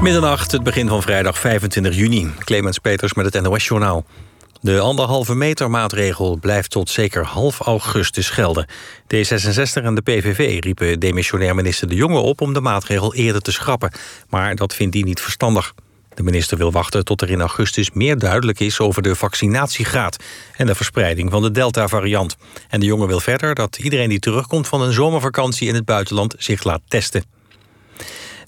Middernacht, het begin van vrijdag 25 juni. Clemens Peters met het NOS-journaal. De anderhalve meter maatregel blijft tot zeker half augustus gelden. D66 en de PVV riepen demissionair minister De Jonge op... om de maatregel eerder te schrappen. Maar dat vindt hij niet verstandig. De minister wil wachten tot er in augustus meer duidelijk is... over de vaccinatiegraad en de verspreiding van de Delta-variant. En De Jonge wil verder dat iedereen die terugkomt van een zomervakantie in het buitenland... zich laat testen.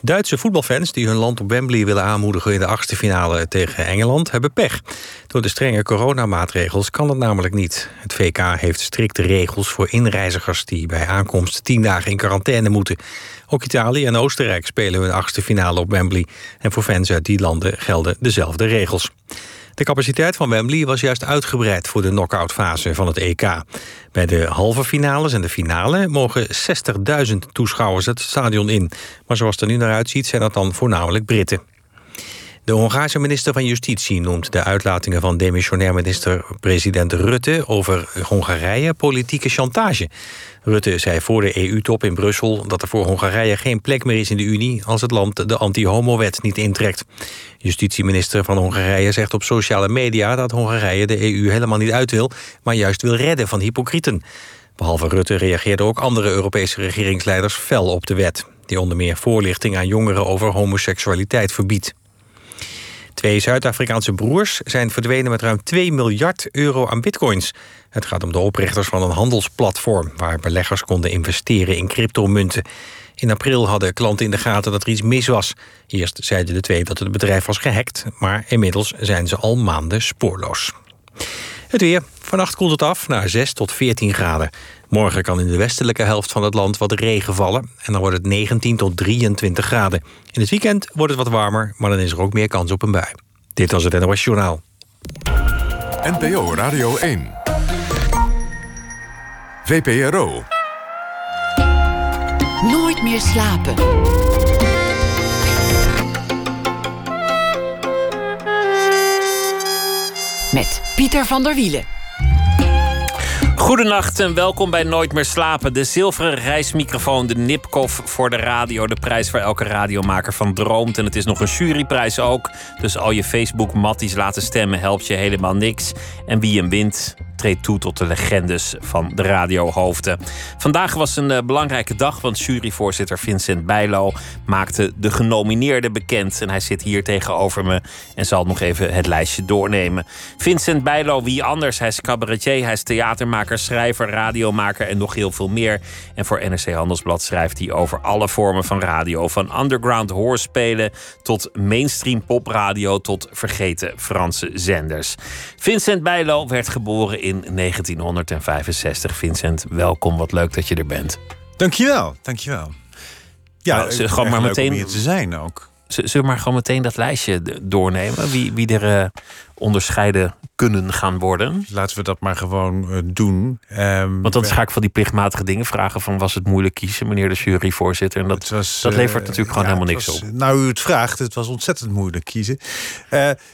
Duitse voetbalfans die hun land op Wembley willen aanmoedigen... in de achtste finale tegen Engeland, hebben pech. Door de strenge coronamaatregels kan dat namelijk niet. Het VK heeft strikte regels voor inreizigers... die bij aankomst tien dagen in quarantaine moeten. Ook Italië en Oostenrijk spelen hun achtste finale op Wembley. En voor fans uit die landen gelden dezelfde regels. De capaciteit van Wembley was juist uitgebreid voor de knock-outfase van het EK. Bij de halve finales en de finale mogen 60.000 toeschouwers het stadion in. Maar zoals het er nu naar uitziet zijn dat dan voornamelijk Britten. De Hongaarse minister van Justitie noemt de uitlatingen van demissionair minister-president Rutte over Hongarije politieke chantage. Rutte zei voor de EU-top in Brussel dat er voor Hongarije geen plek meer is in de Unie als het land de anti-homo-wet niet intrekt. Justitieminister van Hongarije zegt op sociale media dat Hongarije de EU helemaal niet uit wil, maar juist wil redden van hypocrieten. Behalve Rutte reageerden ook andere Europese regeringsleiders fel op de wet, die onder meer voorlichting aan jongeren over homoseksualiteit verbiedt. Twee Zuid-Afrikaanse broers zijn verdwenen met ruim 2 miljard euro aan bitcoins. Het gaat om de oprichters van een handelsplatform... waar beleggers konden investeren in cryptomunten. In april hadden klanten in de gaten dat er iets mis was. Eerst zeiden de twee dat het bedrijf was gehackt... maar inmiddels zijn ze al maanden spoorloos. Het weer. Vannacht koelt het af naar 6 tot 14 graden. Morgen kan in de westelijke helft van het land wat regen vallen... en dan wordt het 19 tot 23 graden. In het weekend wordt het wat warmer, maar dan is er ook meer kans op een bui. Dit was het NOS Journaal. NPO Radio 1. VPRO. Nooit meer slapen. Met Pieter van der Wielen. Goedenacht en welkom bij Nooit meer slapen. De zilveren reismicrofoon, de Nipkoff voor de radio. De prijs waar elke radiomaker van droomt. En het is nog een juryprijs ook. Dus al je Facebook-matties laten stemmen helpt je helemaal niks. En wie hem wint, toe tot de legendes van de radiohoofden. Vandaag was een uh, belangrijke dag, want juryvoorzitter Vincent Bijlo maakte de genomineerden bekend. En hij zit hier tegenover me en zal nog even het lijstje doornemen. Vincent Bijlo, wie anders? Hij is cabaretier, hij is theatermaker, schrijver, radiomaker en nog heel veel meer. En voor NRC Handelsblad schrijft hij over alle vormen van radio. Van underground hoorspelen tot mainstream popradio tot vergeten Franse zenders. Vincent Bijlo werd geboren in 1965. Vincent, welkom. Wat leuk dat je er bent. Dankjewel, dankjewel. Ja, nou, gewoon maar meteen hier te zijn ook. Zullen we maar gewoon meteen dat lijstje doornemen? Wie, wie er uh, onderscheiden kunnen gaan worden? Laten we dat maar gewoon uh, doen. Um, Want dan ga ik van die plichtmatige dingen vragen: van was het moeilijk kiezen, meneer de juryvoorzitter? En dat, was, dat levert uh, natuurlijk gewoon ja, helemaal niks was, op. Nou, u het vraagt, het was ontzettend moeilijk kiezen.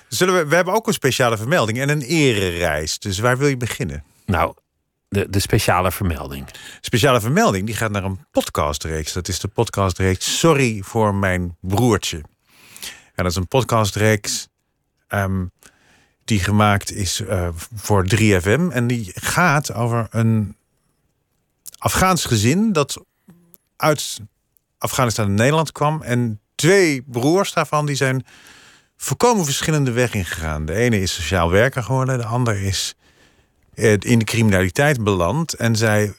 zullen we, we hebben ook een speciale vermelding en een erereis. Dus waar wil je beginnen? Nou, de, de speciale vermelding. Speciale vermelding die gaat naar een podcastreeks. Dat is de podcastreeks Sorry voor mijn broertje. En dat is een podcastreeks um, die gemaakt is uh, voor 3FM. En die gaat over een Afghaans gezin dat uit Afghanistan naar Nederland kwam. En twee broers daarvan die zijn volkomen verschillende weg ingegaan. De ene is sociaal werker geworden, de ander is in de criminaliteit beland. En zij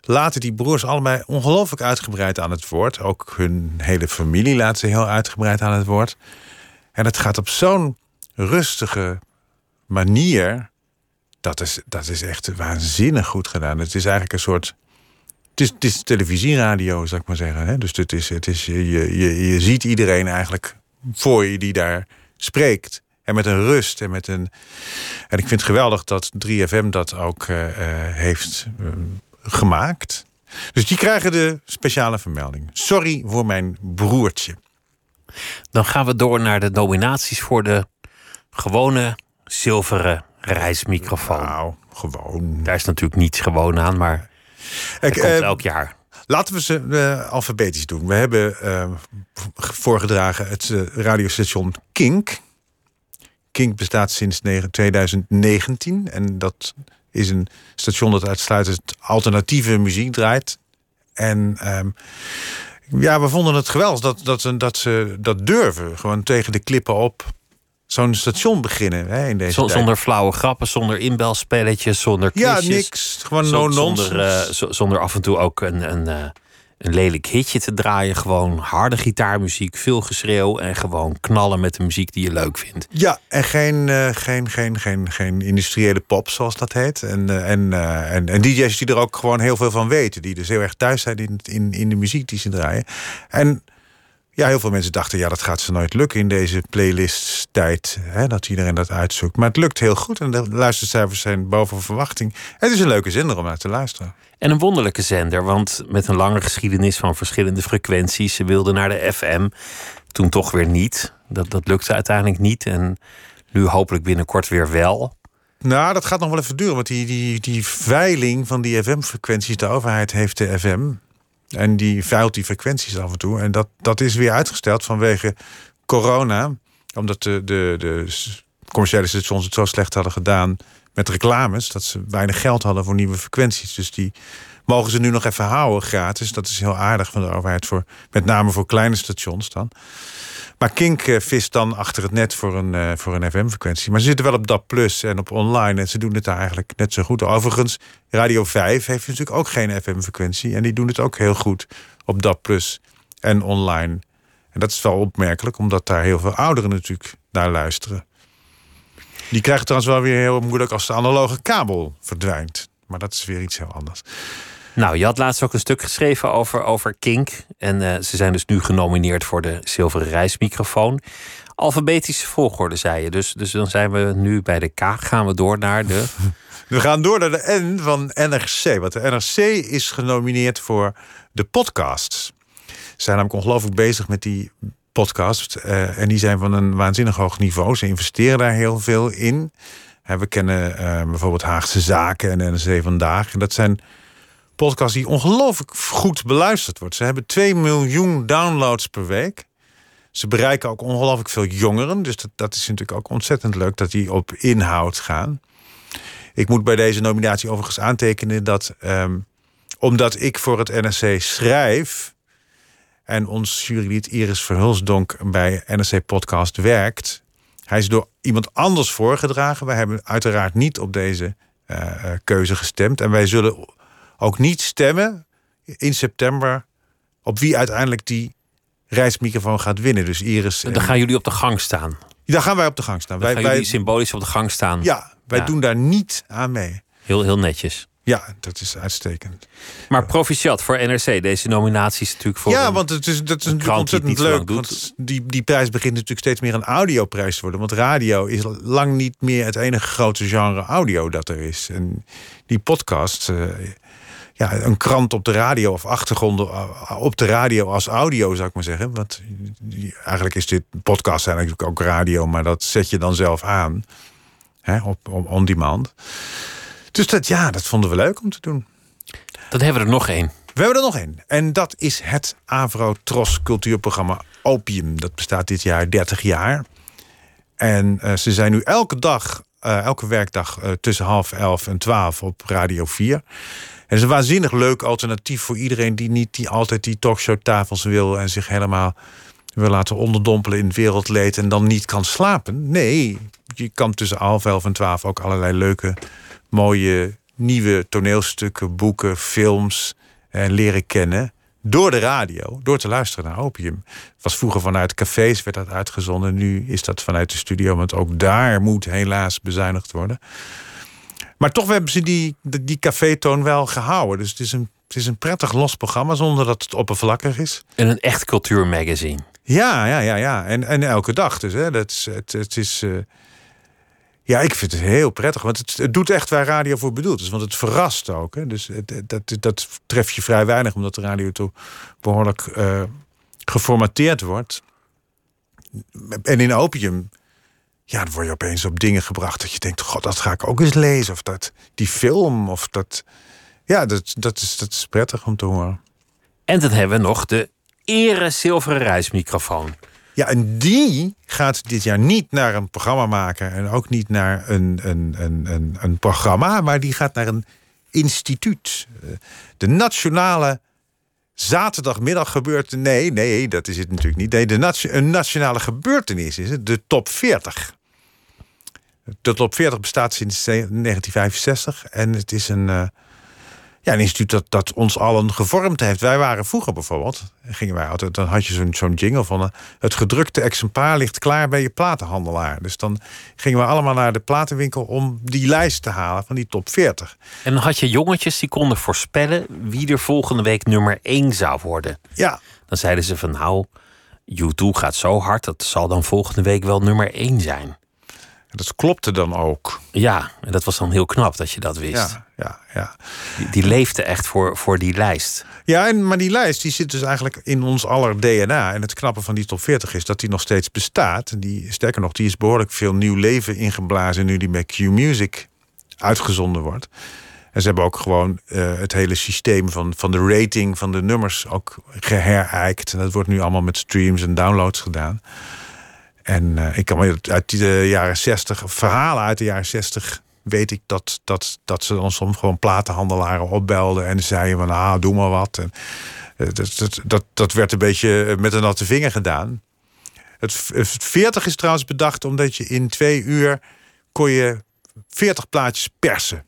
laten die broers allebei ongelooflijk uitgebreid aan het woord. Ook hun hele familie laat ze heel uitgebreid aan het woord. En het gaat op zo'n rustige manier. Dat is, dat is echt waanzinnig goed gedaan. Het is eigenlijk een soort. Het is, het is televisieradio, zou ik maar zeggen. Hè? Dus het is, het is, je, je, je ziet iedereen eigenlijk voor je die daar spreekt. En met een rust en met een. En ik vind het geweldig dat 3FM dat ook uh, heeft uh, gemaakt. Dus die krijgen de speciale vermelding. Sorry voor mijn broertje. Dan gaan we door naar de nominaties voor de gewone zilveren reismicrofoon. Nou, gewoon. Daar is natuurlijk niets gewoon aan, maar dat komt elk jaar. Laten we ze uh, alfabetisch doen. We hebben uh, voorgedragen het radiostation Kink. Kink bestaat sinds 2019 en dat is een station dat uitsluitend alternatieve muziek draait. En um, ja, we vonden het geweldig dat, dat, ze, dat ze dat durven. Gewoon tegen de klippen op zo'n station beginnen hè, in deze Zonder flauwe grappen, zonder inbelspelletjes, zonder quizjes. Ja, niks. Gewoon no zonder, uh, zonder af en toe ook een, een, uh, een lelijk hitje te draaien. Gewoon harde gitaarmuziek, veel geschreeuw en gewoon knallen met de muziek die je leuk vindt. Ja, en geen, uh, geen, geen, geen, geen industriële pop, zoals dat heet. En, en, en, en DJ's die er ook gewoon heel veel van weten. Die dus heel erg thuis zijn in, in, in de muziek die ze draaien. En ja, heel veel mensen dachten, ja, dat gaat ze nooit lukken in deze playlist-tijd. Dat iedereen dat uitzoekt. Maar het lukt heel goed en de luistercijfers zijn boven verwachting. Het is een leuke zender om naar te luisteren. En een wonderlijke zender, want met een lange geschiedenis van verschillende frequenties. Ze wilden naar de FM, toen toch weer niet. Dat, dat lukte uiteindelijk niet. En nu hopelijk binnenkort weer wel. Nou, dat gaat nog wel even duren, want die, die, die veiling van die FM-frequenties, de overheid heeft de FM, en die veilt die frequenties af en toe. En dat, dat is weer uitgesteld vanwege corona. Omdat de, de, de commerciële stations het zo slecht hadden gedaan met reclames. Dat ze weinig geld hadden voor nieuwe frequenties. Dus die mogen ze nu nog even houden gratis. Dat is heel aardig van de overheid. Voor, met name voor kleine stations dan. Maar Kink uh, vist dan achter het net voor een, uh, voor een FM-frequentie. Maar ze zitten wel op DAP Plus en op online. En ze doen het daar eigenlijk net zo goed. Overigens, Radio 5 heeft natuurlijk ook geen FM-frequentie. En die doen het ook heel goed op DAP Plus en online. En dat is wel opmerkelijk, omdat daar heel veel ouderen natuurlijk naar luisteren. Die krijgen trouwens wel weer heel moeilijk als de analoge kabel verdwijnt. Maar dat is weer iets heel anders. Nou, je had laatst ook een stuk geschreven over, over Kink. En uh, ze zijn dus nu genomineerd voor de zilveren reismicrofoon. Alfabetische volgorde, zei je. Dus, dus dan zijn we nu bij de K. Gaan we door naar de. We gaan door naar de N van NRC. Want de NRC is genomineerd voor de podcasts. Ze zijn namelijk ongelooflijk bezig met die podcasts. Uh, en die zijn van een waanzinnig hoog niveau. Ze investeren daar heel veel in. we kennen uh, bijvoorbeeld Haagse Zaken en NRC Vandaag. En dat zijn podcast die ongelooflijk goed beluisterd wordt. Ze hebben 2 miljoen downloads per week. Ze bereiken ook ongelooflijk veel jongeren. Dus dat, dat is natuurlijk ook ontzettend leuk dat die op inhoud gaan. Ik moet bij deze nominatie overigens aantekenen dat. Um, omdat ik voor het NRC schrijf. en ons jurylid Iris Verhulsdonk bij NRC Podcast werkt. Hij is door iemand anders voorgedragen. Wij hebben uiteraard niet op deze uh, keuze gestemd. En wij zullen ook niet stemmen in september op wie uiteindelijk die reismicrofoon gaat winnen. Dus Iris. Dan gaan jullie op de gang staan. Dan gaan wij op de gang staan. Dan wij, gaan wij symbolisch op de gang staan. Ja, wij doen daar niet aan mee. Heel, heel netjes. Ja, dat is uitstekend. Maar proficiat voor NRC. Deze nominatie is natuurlijk voor. Ja, want het is, dat is natuurlijk ontzettend leuk. Want die, die prijs begint natuurlijk steeds meer een audioprijs te worden. Want radio is lang niet meer het enige grote genre audio dat er is. En die podcast. Uh, ja, een krant op de radio of achtergronden eh, op de radio als audio, zou ik maar zeggen. Want eigenlijk is dit podcast eigenlijk ook radio, maar dat zet je dan zelf aan. Hè, op, op on demand. Dus dat, ja, dat vonden we leuk om te doen. Dan hebben we er nog één. We hebben er nog één. En dat is het Avro Tros cultuurprogramma Opium. Dat bestaat dit jaar 30 jaar. En uh, ze zijn nu elke dag, uh, elke werkdag uh, tussen half elf en twaalf op Radio 4. Het is een waanzinnig leuk alternatief voor iedereen die niet die altijd die talkshowtafels wil en zich helemaal wil laten onderdompelen in het wereldleed en dan niet kan slapen. Nee, je kan tussen half elf en twaalf ook allerlei leuke, mooie, nieuwe toneelstukken, boeken, films en leren kennen. Door de radio, door te luisteren naar Opium. Het was vroeger vanuit cafés werd dat uitgezonden. Nu is dat vanuit de studio, want ook daar moet helaas bezuinigd worden. Maar toch hebben ze die, die café-toon wel gehouden. Dus het is, een, het is een prettig los programma zonder dat het oppervlakkig is. En een echt cultuurmagazine. Ja, ja, ja, ja. En, en elke dag dus. Hè. Dat is, het, het is. Uh... Ja, ik vind het heel prettig. Want het, het, doet echt waar radio voor bedoeld is. Want het verrast ook. Hè. Dus het, dat, dat tref je vrij weinig, omdat de radio toch behoorlijk uh, geformateerd wordt. En in opium ja, dan word je opeens op dingen gebracht dat je denkt: God, dat ga ik ook eens lezen. Of dat, die film, of dat. Ja, dat, dat, is, dat is prettig om te horen. En dan hebben we nog de ere zilveren reismicrofoon. Ja, en die gaat dit jaar niet naar een programma maken en ook niet naar een, een, een, een, een programma, maar die gaat naar een instituut. De nationale zaterdagmiddag gebeurtenis. Nee, nee, dat is het natuurlijk niet. Nee, de nation- een nationale gebeurtenis is het, de top 40. De top 40 bestaat sinds 1965 en het is een, eh, ja, een instituut dat, dat ons allen gevormd heeft. Wij waren vroeger bijvoorbeeld, gingen wij altijd, dan had je zo'n zo'n jingle van eh, het gedrukte exemplaar ligt klaar bij je platenhandelaar. Dus dan gingen we allemaal naar de platenwinkel om die lijst te halen van die top 40. En dan had je jongetjes die konden voorspellen wie er volgende week nummer 1 zou worden. Ja, Dan zeiden ze van nou, U2 gaat zo hard, dat zal dan volgende week wel nummer 1 zijn. Dat klopte dan ook. Ja, en dat was dan heel knap dat je dat wist. Ja, ja, ja. Die, die leefde echt voor, voor die lijst. Ja, en, maar die lijst die zit dus eigenlijk in ons aller DNA. En het knappe van die top 40 is dat die nog steeds bestaat. En die, sterker nog, die is behoorlijk veel nieuw leven ingeblazen... nu die met Q-Music uitgezonden wordt. En ze hebben ook gewoon eh, het hele systeem van, van de rating van de nummers ook geherijkt. En dat wordt nu allemaal met streams en downloads gedaan. En eh, ik kan me uit de jaren 60, verhalen uit de jaren 60, weet ik dat, dat, dat ze dan soms gewoon platenhandelaren opbelden en zeiden van ah, doe maar wat. En, eh, dat, dat, dat, dat werd een beetje met een natte vinger gedaan. Het, het 40 is trouwens bedacht omdat je in twee uur kon je 40 plaatjes persen.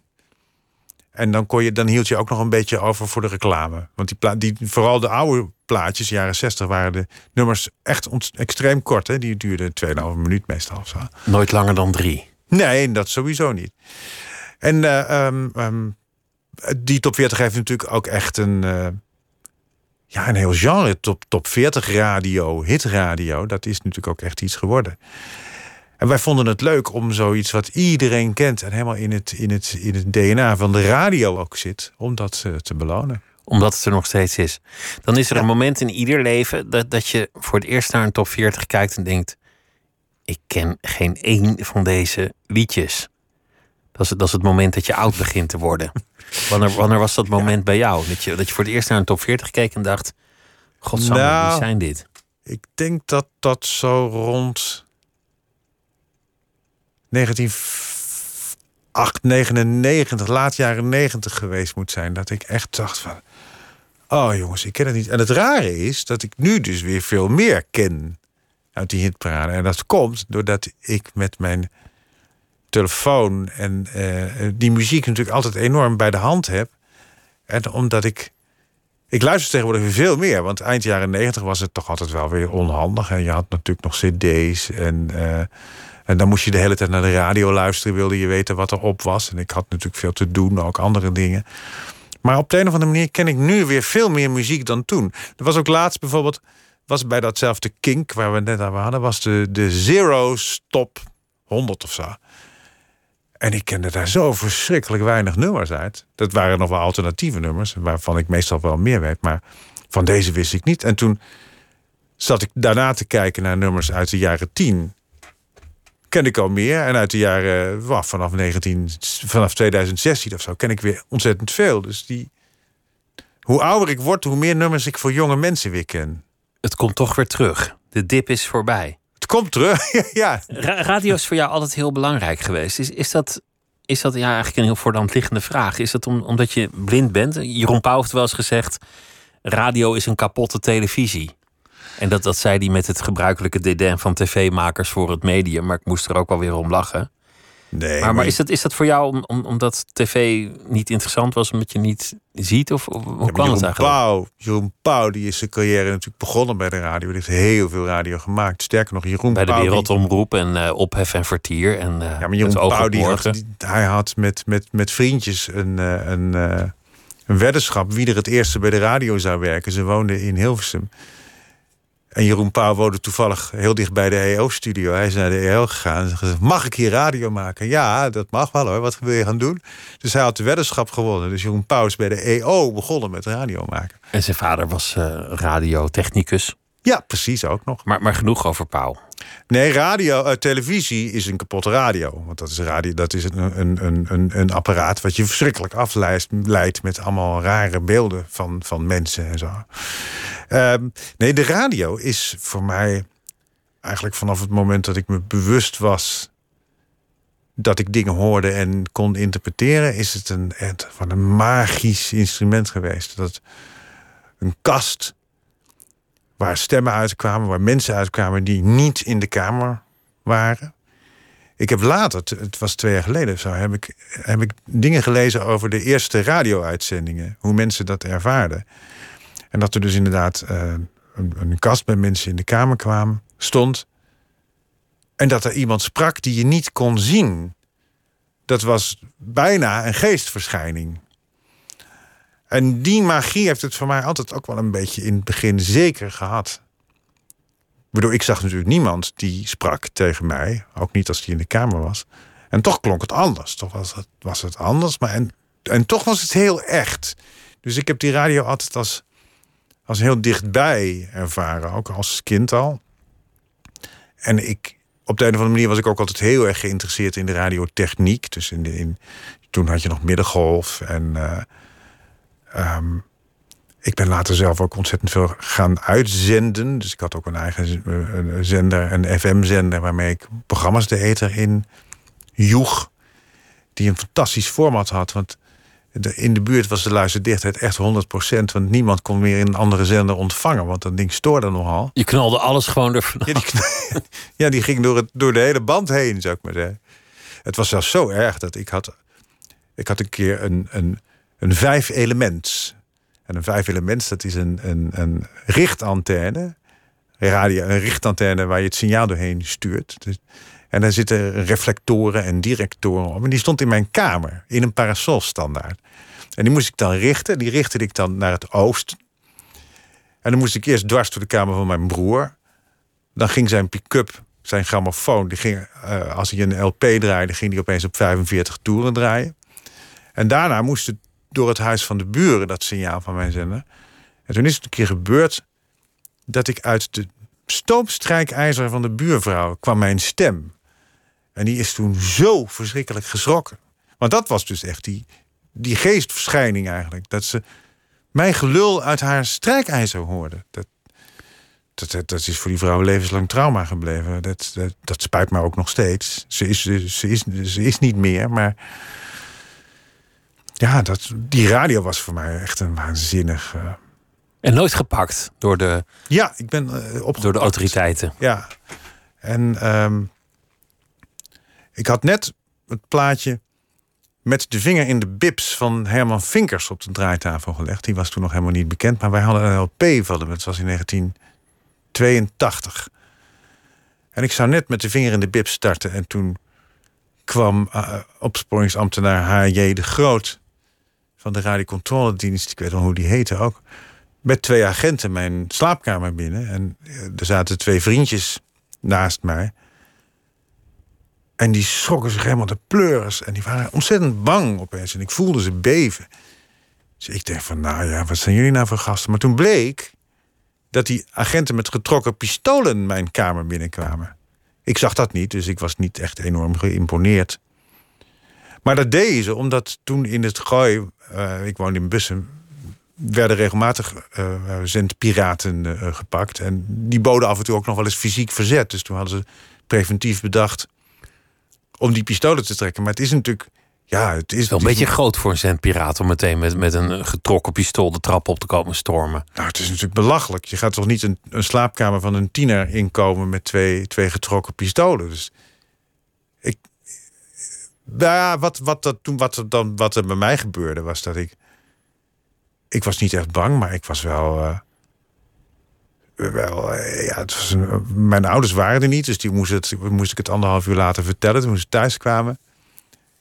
En dan, kon je, dan hield je ook nog een beetje over voor de reclame. Want die, die vooral de oude plaatjes, jaren 60, waren de nummers echt extreem kort. Hè? Die duurden 2,5 minuut meestal. of Zo. Nooit langer dan drie. Nee, dat sowieso niet. En eh, ehm, ehm, die top 40 heeft natuurlijk ook echt een, eh, ja, een heel genre. Top, top 40 radio, hitradio, dat is natuurlijk ook echt iets geworden. En wij vonden het leuk om zoiets wat iedereen kent... en helemaal in het, in het, in het DNA van de radio ook zit... om dat eh, te belonen. Omdat het er nog steeds is. Dan is er Ja. een moment in ieder leven dat, dat je voor het eerst naar een top 40 kijkt en denkt: Ik ken geen één van deze liedjes. Dat is, het- dat is het moment dat je oud begint te worden. Wanneer, wanneer was dat moment bij jou? Dat je, dat je voor het eerst naar een top 40 keek en dacht: Godsamme, Nou, wie zijn dit? Ik denk dat dat zo rond 1999, laat jaren 90 geweest moet zijn. Dat ik echt dacht van, oh jongens, ik ken het niet. En het rare is dat ik nu dus weer veel meer ken uit die hitparade. En dat komt doordat ik met mijn telefoon en eh, die muziek natuurlijk altijd enorm bij de hand heb. En omdat ik ik luister tegenwoordig veel meer. Want eind jaren negentig was het toch altijd wel weer onhandig. En je had natuurlijk nog cd's. En, eh, en dan moest je de hele tijd naar de radio luisteren. Wilde je weten wat er op was. En ik had natuurlijk veel te doen. Ook andere dingen. Maar op de een of andere manier ken ik nu weer veel meer muziek dan toen. Er was ook laatst bijvoorbeeld... was bij datzelfde Kink waar we net over hadden... was de, de Zero's Top 100 of zo. En ik kende daar zo verschrikkelijk weinig nummers uit. Dat waren nog wel alternatieve nummers, waarvan ik meestal wel meer weet. Maar van deze wist ik niet. En toen zat ik daarna te kijken naar nummers uit de jaren 10. Kende ik al meer. En uit de jaren vanaf, 19, vanaf 2016 of zo ken ik weer ontzettend veel. Dus die, hoe ouder ik word, hoe meer nummers ik voor jonge mensen weer ken. Het komt toch weer terug. De dip is voorbij. Het komt terug. ja. Ra- radio is voor jou altijd heel belangrijk geweest. Is, is dat, is dat ja, eigenlijk een heel voor de hand liggende vraag? Is dat om, omdat je blind bent? Jeroen Pauw heeft wel eens gezegd... radio is een kapotte televisie. En dat, dat zei hij met het gebruikelijke dédain van tv-makers voor het medium. Maar ik moest er ook wel weer om lachen. Nee, Maar, maar is, dat, is dat voor jou om, om, omdat tv niet interessant was... omdat je niet ziet? Of, of hoe Ja, kwam het eigenlijk? Pauw, Jeroen Pauw die is zijn carrière natuurlijk begonnen bij de radio. Die heeft heel veel radio gemaakt. Sterker nog, Jeroen Bij de Pauw... Wereldomroep en eh, Ophef en Vertier. En, eh, Ja, maar Jeroen Pauw die had, die- hij had met, met, met vriendjes een, eh, een, een weddenschap... wie er het eerste bij de radio zou werken. Ze woonden in Hilversum. En Jeroen Pauw woonde toevallig heel dicht bij de EO-studio. Hij is naar de EO gegaan mag ik hier radio maken? Ja, dat mag wel hoor. Wat wil je gaan doen? Dus hij had de weddenschap gewonnen. Dus Jeroen Pauw is bij de EO begonnen met radio maken. En zijn vader was eh radiotechnicus. Ja, precies ook nog. Maar, maar genoeg over Paul. Nee, radio, uh, televisie is een kapotte radio. Want dat is, radio, dat is een, een, een, een, apparaat wat je verschrikkelijk afleidt met allemaal rare beelden van, van mensen en zo. Um, nee, de radio is voor mij eigenlijk vanaf het moment dat ik me bewust was dat ik dingen hoorde en kon interpreteren, is het een, van een magisch instrument geweest. Dat een kast waar stemmen uitkwamen, waar mensen uitkwamen die niet in de kamer waren. Ik heb later, het was twee jaar geleden zo, heb ik, heb ik dingen gelezen over de eerste radio-uitzendingen, hoe mensen dat ervaarden. En dat er dus inderdaad uh, een, een kast met mensen in de kamer kwam, stond. En dat er iemand sprak die je niet kon zien. Dat was bijna een geestverschijning. En die magie heeft het voor mij altijd ook wel een beetje in het begin zeker gehad. Waardoor ik zag natuurlijk niemand die sprak tegen mij, ook niet als die in de kamer was. En toch klonk het anders. Toch was het, was het anders, maar en, en toch was het heel echt. Dus ik heb die radio altijd als, als heel dichtbij ervaren, ook als kind al. En ik, op de een of andere manier was ik ook altijd heel erg geïnteresseerd in de radiotechniek. Dus in de, in, toen had je nog middengolf en uh, Um, ik ben later zelf ook ontzettend veel gaan uitzenden. Dus ik had ook een eigen zender, een FM-zender, waarmee ik programma's de eter in joeg. Die een fantastisch format had. Want in de buurt was de luisterdichtheid echt 100%. Want niemand kon meer in een andere zender ontvangen. Want dat ding stoorde nogal. Je knalde alles gewoon ervan ja die, ja, die ging door, het, door de hele band heen, zou ik maar zeggen. Het was zelfs zo erg dat ik had... Ik had een keer een, een een vijf elements. En een vijf elements, dat is een, een, een richtantenne. Radio, een richtantenne waar je het signaal doorheen stuurt. Dus, en daar zitten reflectoren en directoren op. En die stond in mijn kamer, in een parasolstandaard. En die moest ik dan richten. Die richtte ik dan naar het oosten. En dan moest ik eerst dwars door de kamer van mijn broer. Dan ging zijn pick-up, zijn grammofoon, die ging, uh, als hij een LP draaide, ging die opeens op 45 toeren draaien. En daarna moest het door het huis van de buren, dat signaal van mijn zender. En toen is het een keer gebeurd dat ik uit de stoomstrijkijzer van de buurvrouw kwam mijn stem. En die is toen zo verschrikkelijk geschrokken. Want dat was dus echt die, die geestverschijning eigenlijk. Dat ze mijn gelul uit haar strijkijzer hoorde. Dat, dat, dat, is voor die vrouw levenslang trauma gebleven. Dat, dat, dat spijt me ook nog steeds. Ze is, ze, is, ze is niet meer, maar ja, dat, die radio was voor mij echt een waanzinnig. Uh... En nooit gepakt door de, ja, ik ben, uh, op door de autoriteiten. Ja. En um, ik had net het plaatje met de vinger in de bips van Herman Vinkers op de draaitafel gelegd. Die was toen nog helemaal niet bekend, maar wij hadden een LP van hem. Het was in 1982. En ik zou net met de vinger in de bips starten en toen kwam uh, opsporingsambtenaar H.J. de Groot van de radiocontroledienst, ik weet wel hoe die heette ook, met twee agenten mijn slaapkamer binnen. En eh, er zaten twee vriendjes naast mij. En die schrokken zich helemaal de pleuris. En die waren ontzettend bang opeens. En ik voelde ze beven. Dus ik denk van, nou ja, wat zijn jullie nou voor gasten? Maar toen bleek dat die agenten met getrokken pistolen mijn kamer binnenkwamen. Ik zag dat niet, dus ik was niet echt enorm geïmponeerd. Maar dat deden ze omdat toen in het gooi, uh, ik woonde in Bussen, werden regelmatig uh, zendpiraten uh, gepakt. En die boden af en toe ook nog wel eens fysiek verzet. Dus toen hadden ze preventief bedacht om die pistolen te trekken. Maar het is natuurlijk. Ja, het is wel een beetje groot voor een zendpiraat om meteen met, met een getrokken pistool de trap op te komen stormen. Nou, het is natuurlijk belachelijk. Je gaat toch niet een, een slaapkamer van een tiener inkomen met twee, twee getrokken pistolen. Dus ik, nou ja, wat, wat, dat, toen, wat, dan, wat er bij mij gebeurde was dat ik. Ik was niet echt bang, maar ik was wel. Uh, wel uh, ja, het was mijn ouders waren er niet, dus die moest, moest ik het anderhalf uur later vertellen toen ze thuis kwamen.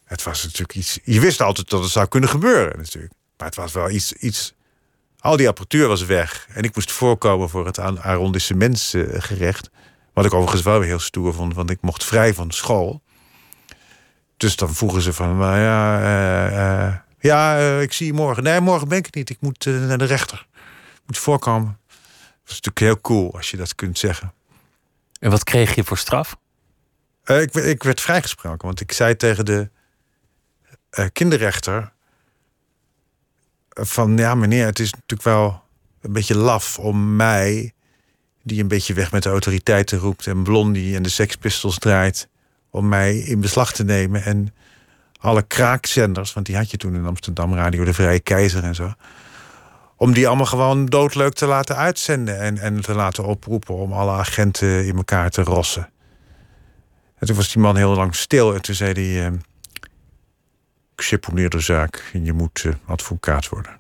Het was natuurlijk iets. Je wist altijd dat het zou kunnen gebeuren, natuurlijk. Maar het was wel iets. iets al die apparatuur was weg. En ik moest voorkomen voor het arrondissementsgerecht. Wat ik overigens wel weer heel stoer vond, want ik mocht vrij van school. Dus dan vroegen ze van, maar ja, uh, uh, ja, uh, ik zie je morgen. Nee, morgen ben ik niet. Ik moet naar de rechter. Ik moet voorkomen is natuurlijk heel cool als je dat kunt zeggen. En wat kreeg je voor straf? Ik, ik, werd vrijgesproken, want ik zei tegen de kinderrechter... van ja meneer, het is natuurlijk wel een beetje laf om mij... die een beetje weg met de autoriteiten roept... en Blondie en de sekspistols draait... om mij in beslag te nemen en alle kraakzenders... want die had je toen in Amsterdam, Radio de Vrije Keizer en zo om die allemaal gewoon doodleuk te laten uitzenden en, en te laten oproepen om alle agenten in elkaar te rossen. En toen was die man heel lang stil en toen zei hij: uh, Ik seponeer de zaak en je moet uh, advocaat worden.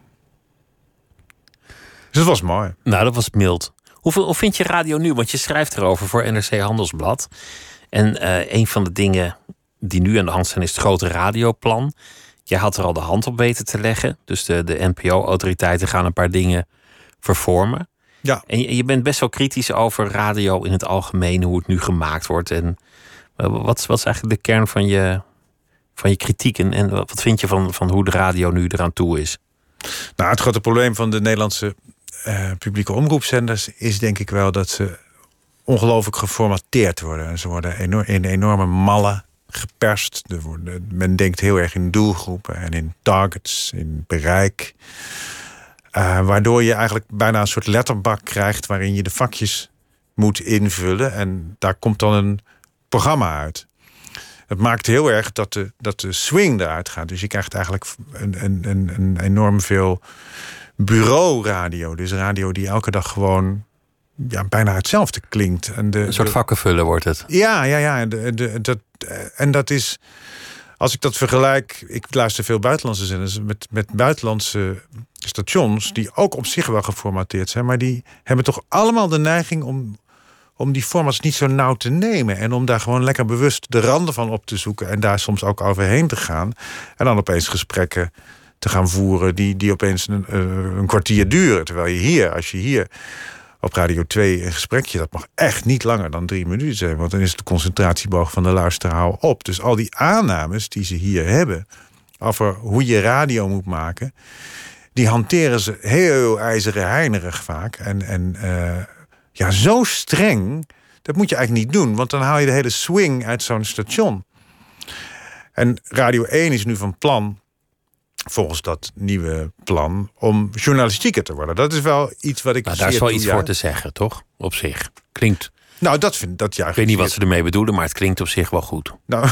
Dus dat was mooi. Nou, dat was mild. Hoeveel, hoe vind je radio nu? Want je schrijft erover voor NRC Handelsblad. En uh, een van de dingen die nu aan de hand zijn is het grote radioplan. Jij had er al de hand op weten te leggen. Dus de, de NPO-autoriteiten gaan een paar dingen vervormen. Ja. En je, je, bent best wel kritisch over radio in het algemeen, hoe het nu gemaakt wordt. En wat, wat is eigenlijk de kern van je, van je kritiek? En, en wat vind je van, van hoe de radio nu eraan toe is? Nou, het grote probleem van de Nederlandse uh, publieke omroepzenders is denk ik wel dat ze ongelooflijk geformateerd worden. En ze worden enorm, in enorme mallen geperst. Er men denkt heel erg in doelgroepen en in targets, in bereik. Uh, waardoor je eigenlijk bijna een soort letterbak krijgt waarin je de vakjes moet invullen. En daar komt dan een programma uit. Het maakt heel erg dat de, dat de swing eruit gaat. Dus je krijgt eigenlijk een, een, een, enorm veel bureauradio. Dus radio die elke dag gewoon ja, bijna hetzelfde klinkt. En de, een soort vakkenvullen wordt het. Ja, ja, ja. De, de, dat, en dat is, als ik dat vergelijk, ik luister veel buitenlandse zenders met, met buitenlandse stations die ook op zich wel geformateerd zijn, maar die hebben toch allemaal de neiging om, om die formats niet zo nauw te nemen en om daar gewoon lekker bewust de randen van op te zoeken en daar soms ook overheen te gaan en dan opeens gesprekken te gaan voeren die, die opeens een, een kwartier duren. Terwijl je hier, als je hier op Radio 2 een gesprekje. Dat mag echt niet langer dan drie minuten zijn. Want dan is de concentratieboog van de luisteraar op. Dus al die aannames die ze hier hebben. over hoe je radio moet maken. die hanteren ze heel ijzeren heinerig vaak. En, en uh, ja, zo streng. Dat moet je eigenlijk niet doen. Want dan haal je de hele swing uit zo'n station. En Radio 1 is nu van plan volgens dat nieuwe plan om journalistieker te worden. Dat is wel iets wat ik. Nou, daar is wel iets voor te zeggen, toch? Op zich. Klinkt. Nou, dat vind dat juist. Ik weet niet wat ze ermee bedoelen, maar het klinkt op zich wel goed. Nou,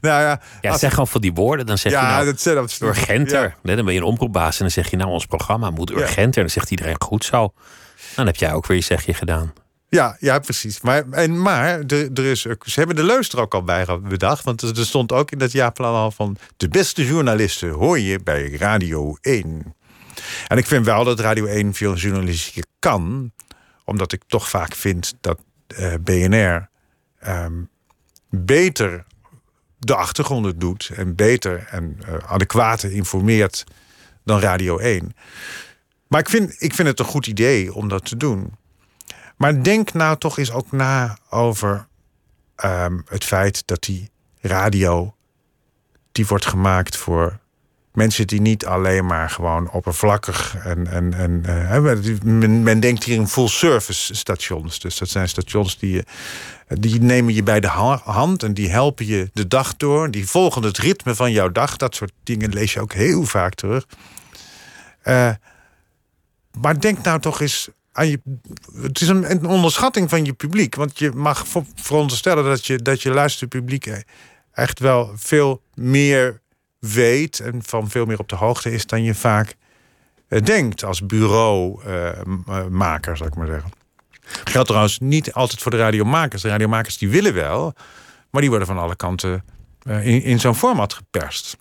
nou ja. Ja, zeg gewoon van die woorden. Dan zeg ja, je nou, dat, dat, urgenter. Ja. Nee, dan ben je een omroepbaas en dan zeg je nou, ons programma moet urgenter. En dan zegt iedereen goed zo. Dan heb jij ook weer je zegje gedaan. Ja, ja, precies. Maar, en, maar er, is, ze hebben de leus er ook al bij bedacht. Want er stond ook in dat jaarplan al van... de beste journalisten hoor je bij Radio 1. En ik vind wel dat Radio 1 veel journalistiek kan. Omdat ik toch vaak vind dat uh, BNR um, beter de achtergronden doet... en beter en uh, adequater informeert dan Radio 1. Maar ik vind, ik vind het een goed idee om dat te doen... Maar denk nou toch eens ook na over um, het feit dat die radio die wordt gemaakt voor mensen die niet alleen maar gewoon oppervlakkig en, en, en uh, men, men, denkt hier in full service stations. Dus dat zijn stations die, die nemen je bij de hand en die helpen je de dag door. Die volgen het ritme van jouw dag. Dat soort dingen lees je ook heel vaak terug. Uh, maar denk nou toch eens het is een, onderschatting van je publiek. Want je mag veronderstellen dat je, dat je luisterpubliek echt wel veel meer weet en van veel meer op de hoogte is dan je vaak uh, denkt als bureaumaker, uh, zou ik maar zeggen. Geldt trouwens niet altijd voor de radiomakers. De radiomakers die willen wel, maar die worden van alle kanten uh, in, in zo'n format geperst.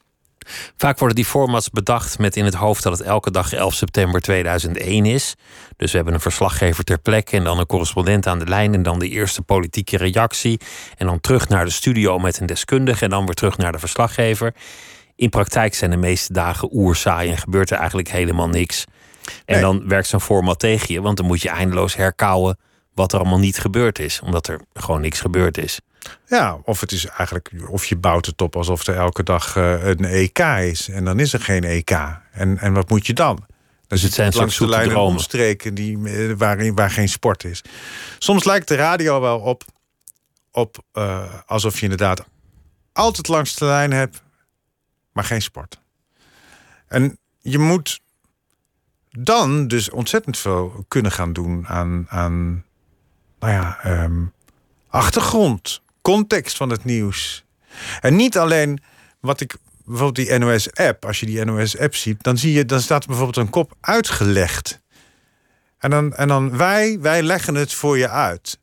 Vaak worden die formats bedacht met in het hoofd dat het elke dag 11 september 2001 is. Dus we hebben een verslaggever ter plekke en dan een correspondent aan de lijn en dan de eerste politieke reactie. En dan terug naar de studio met een deskundige en dan weer terug naar de verslaggever. In praktijk zijn de meeste dagen oerzaai en gebeurt er eigenlijk helemaal niks. En nee. dan werkt zo'n format tegen je, want dan moet je eindeloos herkauwen wat er allemaal niet gebeurd is, omdat er gewoon niks gebeurd is. Ja, of het is eigenlijk, of je bouwt het op alsof er elke dag uh, een EK is. En dan is er geen EK. En, en wat moet je dan? Dus het zijn langs de lijnen omstreken die, eh, waar, waar geen sport is. Soms lijkt de radio wel op, op eh, alsof je inderdaad altijd langs de lijn hebt, maar geen sport. En je moet dan dus ontzettend veel kunnen gaan doen aan, aan nou ja, ehm, achtergrond, context van het nieuws. En niet alleen wat ik bijvoorbeeld die NOS-app, als je die NOS-app ziet, dan zie je, dan staat er bijvoorbeeld een kop uitgelegd. En dan, en dan wij, wij leggen het voor je uit.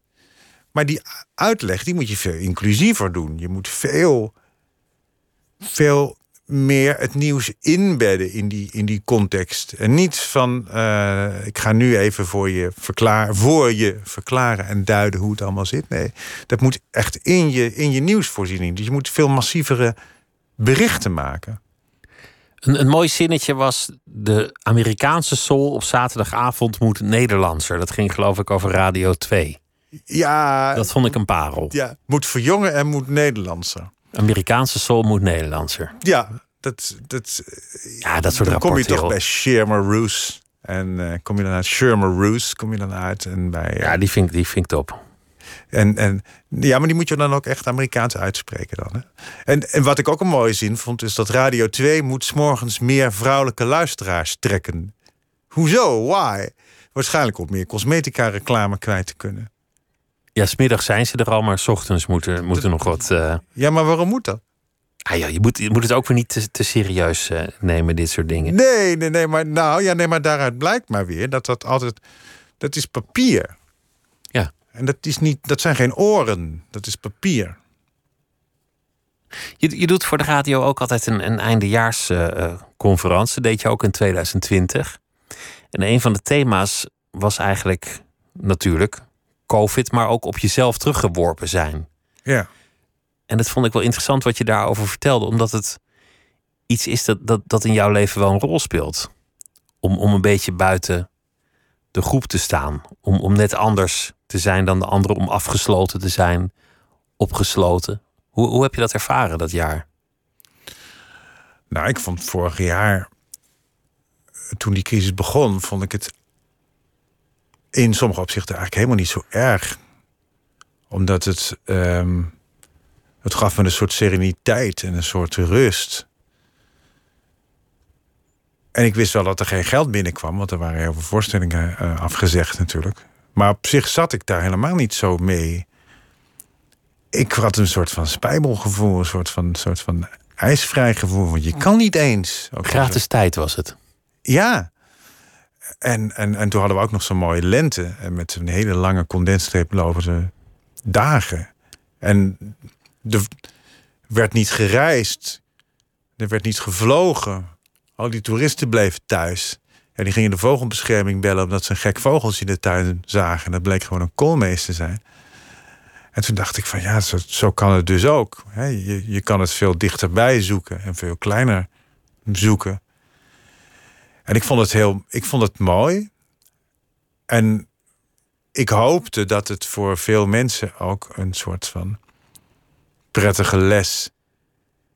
Maar die uitleg, die moet je veel inclusiever doen. Je moet veel, veel meer het nieuws inbedden in die, in die context. En niet van, eh, ik ga nu even voor je, verklaar, voor je verklaren en duiden hoe het allemaal zit. Nee, dat moet echt in je, in je nieuwsvoorziening. Dus je moet veel massievere berichten maken. Een, een mooi zinnetje was: de Amerikaanse soul op zaterdagavond moet Nederlandser. Dat ging geloof ik over Radio 2. Ja, Dat vond ik een parel. ja moet verjongen en moet Nederlandser. Amerikaanse soul moet Nederlandser. Ja, dat, dat, Ja, dat soort dan kom je toch joh. bij Shermer Roos. En eh, kom je dan uit Shermer Roos, kom je dan uit. En bij, eh, Ja, die vind, ik- die vind ik top. En, en, ja, maar die moet je dan ook echt Amerikaans uitspreken dan. Hè? En, en wat ik ook een mooie zin vond, is dat Radio 2 moet 's morgens meer vrouwelijke luisteraars trekken. Hoezo? Why? Waarschijnlijk om meer cosmetica-reclame kwijt te kunnen. Ja, smiddag zijn ze er al, maar s ochtends moet er, moet er nog wat. eh, Ja, maar waarom moet dat? ah ja, je, moet, je moet het ook weer niet te, te serieus eh, nemen, dit soort dingen. Nee, nee, nee, maar, nou, ja, nee, maar daaruit blijkt maar weer dat dat altijd... Dat is papier. Ja. En dat, is niet, dat zijn geen oren, dat is papier. Je, je doet voor de radio ook altijd een, een eindejaarsconferentie. Dat deed je ook in 2020. En een van de thema's was eigenlijk natuurlijk COVID, maar ook op jezelf teruggeworpen zijn. Ja. En dat vond ik wel interessant wat je daarover vertelde, omdat het iets is dat, dat, dat in jouw leven wel een rol speelt. Om, om een beetje buiten de groep te staan. Om, om net anders te zijn dan de anderen, om afgesloten te zijn, opgesloten. Hoe, hoe heb je dat ervaren dat jaar? Nou, ik vond vorig jaar, toen die crisis begon, vond ik het in sommige opzichten eigenlijk helemaal niet zo erg. Omdat het, ehm, het gaf me een soort sereniteit en een soort rust. En ik wist wel dat er geen geld binnenkwam, want er waren heel veel voorstellingen eh, afgezegd natuurlijk. Maar op zich zat ik daar helemaal niet zo mee. Ik had een soort van spijbelgevoel, een soort van, soort van ijsvrij gevoel. Want je kan niet eens. Ook Gratis tijd was het. ja. En, en, en toen hadden we ook nog zo'n mooie lente. En met een hele lange condensstreep lopende dagen. En er werd niet gereisd. Er werd niet gevlogen. Al die toeristen bleven thuis. En die gingen de vogelbescherming bellen omdat ze een gek vogeltje in de tuin zagen. En dat bleek gewoon een koolmees te zijn. En toen dacht ik van ja, zo, zo kan het dus ook. Je, je kan het veel dichterbij zoeken en veel kleiner zoeken. En ik vond het heel, ik vond het mooi. En ik hoopte dat het voor veel mensen ook een soort van prettige les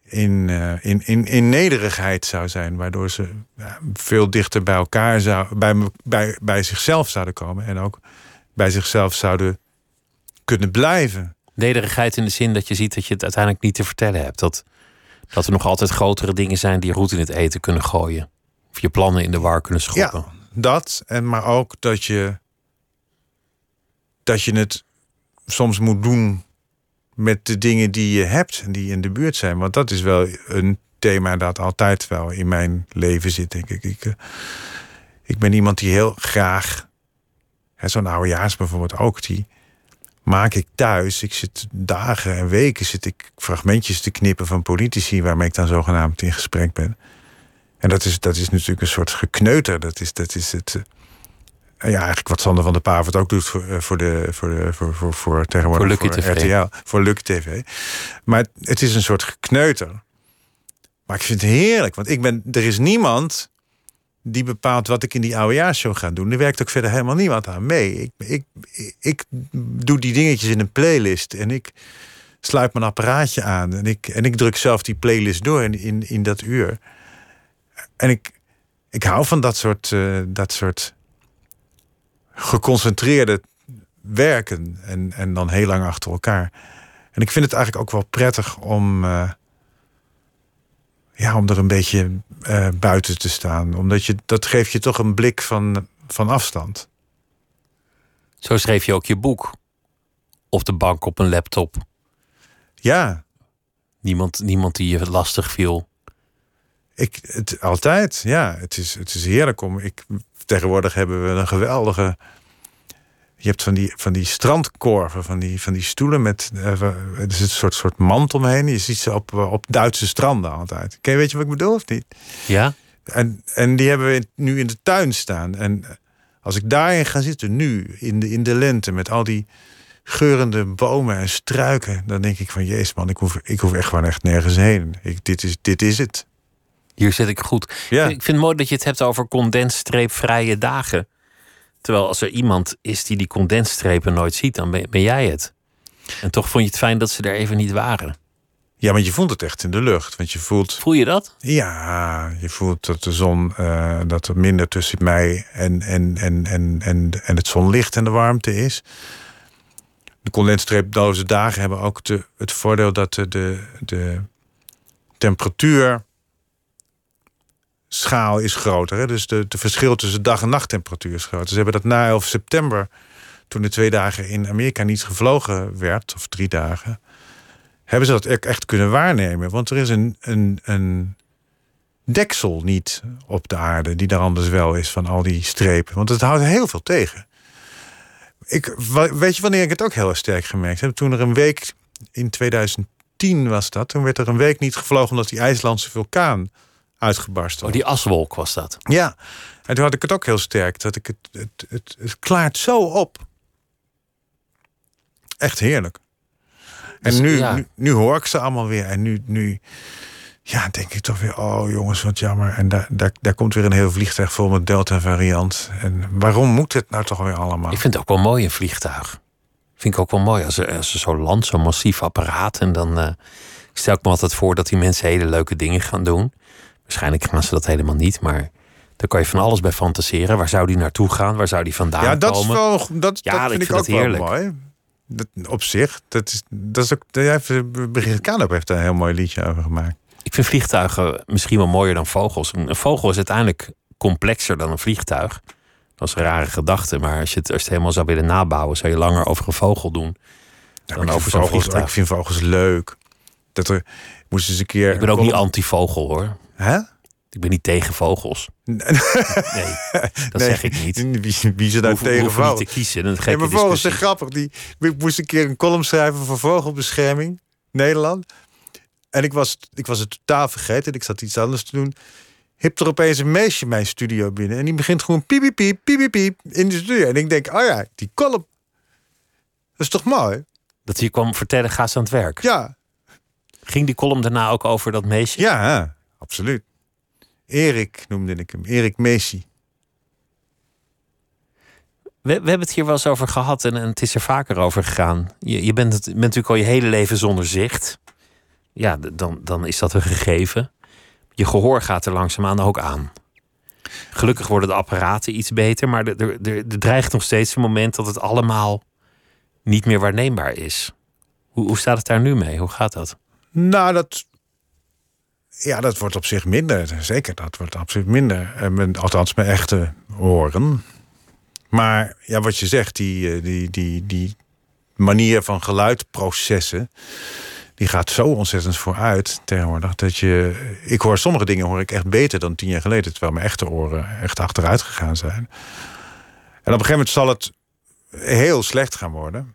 in, eh, in, in, in nederigheid zou zijn. Waardoor ze veel dichter bij elkaar zou, bij, bij, bij zichzelf zouden komen. En ook bij zichzelf zouden kunnen blijven. Nederigheid in de zin dat je ziet dat je het uiteindelijk niet te vertellen hebt. Dat, dat er nog altijd grotere dingen zijn die roet in het eten kunnen gooien. Of je plannen in de war kunnen schoppen. Ja, dat. En maar ook dat je, dat je het soms moet doen met de dingen die je hebt en die in de buurt zijn. Want dat is wel een thema dat altijd wel in mijn leven zit, denk ik. Ik, eh, ik ben iemand die heel graag, zo'n oudejaars bijvoorbeeld ook, die maak ik thuis. Ik zit dagen en weken zit ik fragmentjes te knippen van politici waarmee ik dan zogenaamd in gesprek ben. En dat is, dat is natuurlijk een soort gekneuter. Dat is, dat is het. eh, ja, eigenlijk wat Sander van der Pavert ook doet voor, eh, voor, de, voor, de, voor, voor, voor tegenwoordig Voor. RTL. Voor Lucky TV. Maar het is een soort gekneuter. Maar ik vind het heerlijk. Want ik ben, er is niemand die bepaalt wat ik in die oudejaarshow ga doen. Er werkt ook verder helemaal niemand aan mee. Ik, ik, ik, ik doe die dingetjes in een playlist. En ik sluit mijn apparaatje aan. En ik, en ik druk zelf die playlist door in, in, in dat uur. En ik, ik hou van dat soort, eh, dat soort geconcentreerde werken. En, en dan heel lang achter elkaar. En ik vind het eigenlijk ook wel prettig om. eh, ja, om er een beetje eh, buiten te staan. Omdat je, dat geeft je toch een blik van, van afstand. Zo schreef je ook je boek. Op de bank op een laptop. Ja, Niemand, niemand die je lastig viel. Ik, het, altijd. Ja, het is, het is heerlijk om. Ik, tegenwoordig hebben we een geweldige. Je hebt van die, van die strandkorven, van die, van die stoelen met. eh, er is een soort, soort mand omheen. Je ziet ze op, op Duitse stranden altijd. Ken je, weet je wat ik bedoel of niet? Ja? En, en die hebben we nu in de tuin staan. En als ik daarin ga zitten, nu, in de, in de lente, met al die geurende bomen en struiken, dan denk ik van, jezus man, ik hoef, ik hoef echt gewoon echt nergens heen. Ik, dit, is, dit is het. Hier zit ik goed. Ja. Ik vind het mooi dat je het hebt over condensstreepvrije dagen. Terwijl als er iemand is die die condensstrepen nooit ziet, dan ben, ben jij het. En toch vond je het fijn dat ze er even niet waren. Ja, maar je voelt het echt in de lucht. Want je voelt, Voel je dat? ja, je voelt dat de zon, eh, dat er minder tussen mij en, en, en, en, en, en het zonlicht en de warmte is. De condensstreeploze dagen hebben ook de, het voordeel dat de, de, de temperatuur schaal is groter. Hè? Dus de, verschil tussen dag- en nachttemperatuur is groter. Ze hebben dat na 11 september, toen de twee dagen in Amerika niet gevlogen werd, of drie dagen, hebben ze dat ook echt kunnen waarnemen. Want er is een, een, een deksel niet op de aarde, die daar anders wel is van al die strepen. Want het houdt heel veel tegen. Ik, weet je wanneer ik het ook heel sterk gemerkt heb? Toen er een week in 2010 was dat, toen werd er een week niet gevlogen omdat die IJslandse vulkaan uitgebarst was. Oh, die aswolk was dat. Ja, en toen had ik het ook heel sterk. Dat ik het, het, het, het klaart zo op. Echt heerlijk. En Dus, nu, ja. nu, nu hoor ik ze allemaal weer. En nu, nu ja, denk ik toch weer, oh jongens, wat jammer. En daar, daar, daar komt weer een heel vliegtuig vol met Delta-variant. En waarom moet het nou toch weer allemaal? Ik vind het ook wel mooi, een vliegtuig. Vind ik ook wel mooi als er, als er zo landt, zo'n massief apparaat. En dan eh, stel ik me altijd voor dat die mensen hele leuke dingen gaan doen. Waarschijnlijk gaan ze dat helemaal niet, maar daar kan je van alles bij fantaseren. Waar zou die naartoe gaan? Waar zou die vandaan ja, dat, is komen? wel, dat, Ja, dat vind ik vind ook wel heerlijk. mooi. Dat, op zich, dat is, dat is ook, Brigitte Kaandorp heeft daar een heel mooi liedje over gemaakt. Ik vind vliegtuigen misschien wel mooier dan vogels. Een vogel is uiteindelijk complexer dan een vliegtuig. Dat is een rare gedachte, maar als je het, als je het helemaal zou willen nabouwen, zou je langer over een vogel doen. Ja, Dan over zo'n vliegtuig. ik vind vogels leuk. Dat er moest eens een keer. Ik ben ook niet anti-vogel hoor. Hè? Ik ben niet tegen vogels. Nee, dat Nee, zeg ik niet. Wie, wie ze hoeven, we tegen hoeven vogels? te kiezen. Ja, maar vogels zijn grappig. Die, ik moest een keer een column schrijven voor vogelbescherming Nederland. En ik was, ik was het totaal vergeten. Ik zat iets anders te doen. Hipt er opeens een meisje mijn studio binnen. En die begint gewoon piep, piep, piep, piep, in de studio. En ik denk, oh ja, die column. Dat is toch mooi? Dat je kwam vertellen, ga ze aan het werk. Ja, Ging die column daarna ook over dat meisje? ja, absoluut. Erik noemde ik hem. Erik Messi. We, we hebben het hier wel eens over gehad en, en het is er vaker over gegaan. Je, je bent, het, bent natuurlijk al je hele leven zonder zicht. Ja, dan, dan is dat een gegeven. Je gehoor gaat er langzaamaan ook aan. Gelukkig worden de apparaten iets beter, maar er, er, er, er dreigt nog steeds een moment dat het allemaal niet meer waarneembaar is. Hoe, hoe staat het daar nu mee? Hoe gaat dat? Nou, dat. Ja, dat wordt op zich minder. Zeker, dat wordt absoluut minder. Eh, Althans, mijn echte oren. Maar ja, wat je zegt, die, eh, die, die, die manier van geluidprocessen. die gaat zo ontzettend vooruit tegenwoordig. Dat je. Ik hoor sommige dingen hoor ik echt beter dan tien jaar geleden. Terwijl mijn echte oren echt achteruit gegaan zijn. En op een gegeven moment zal het heel slecht gaan worden.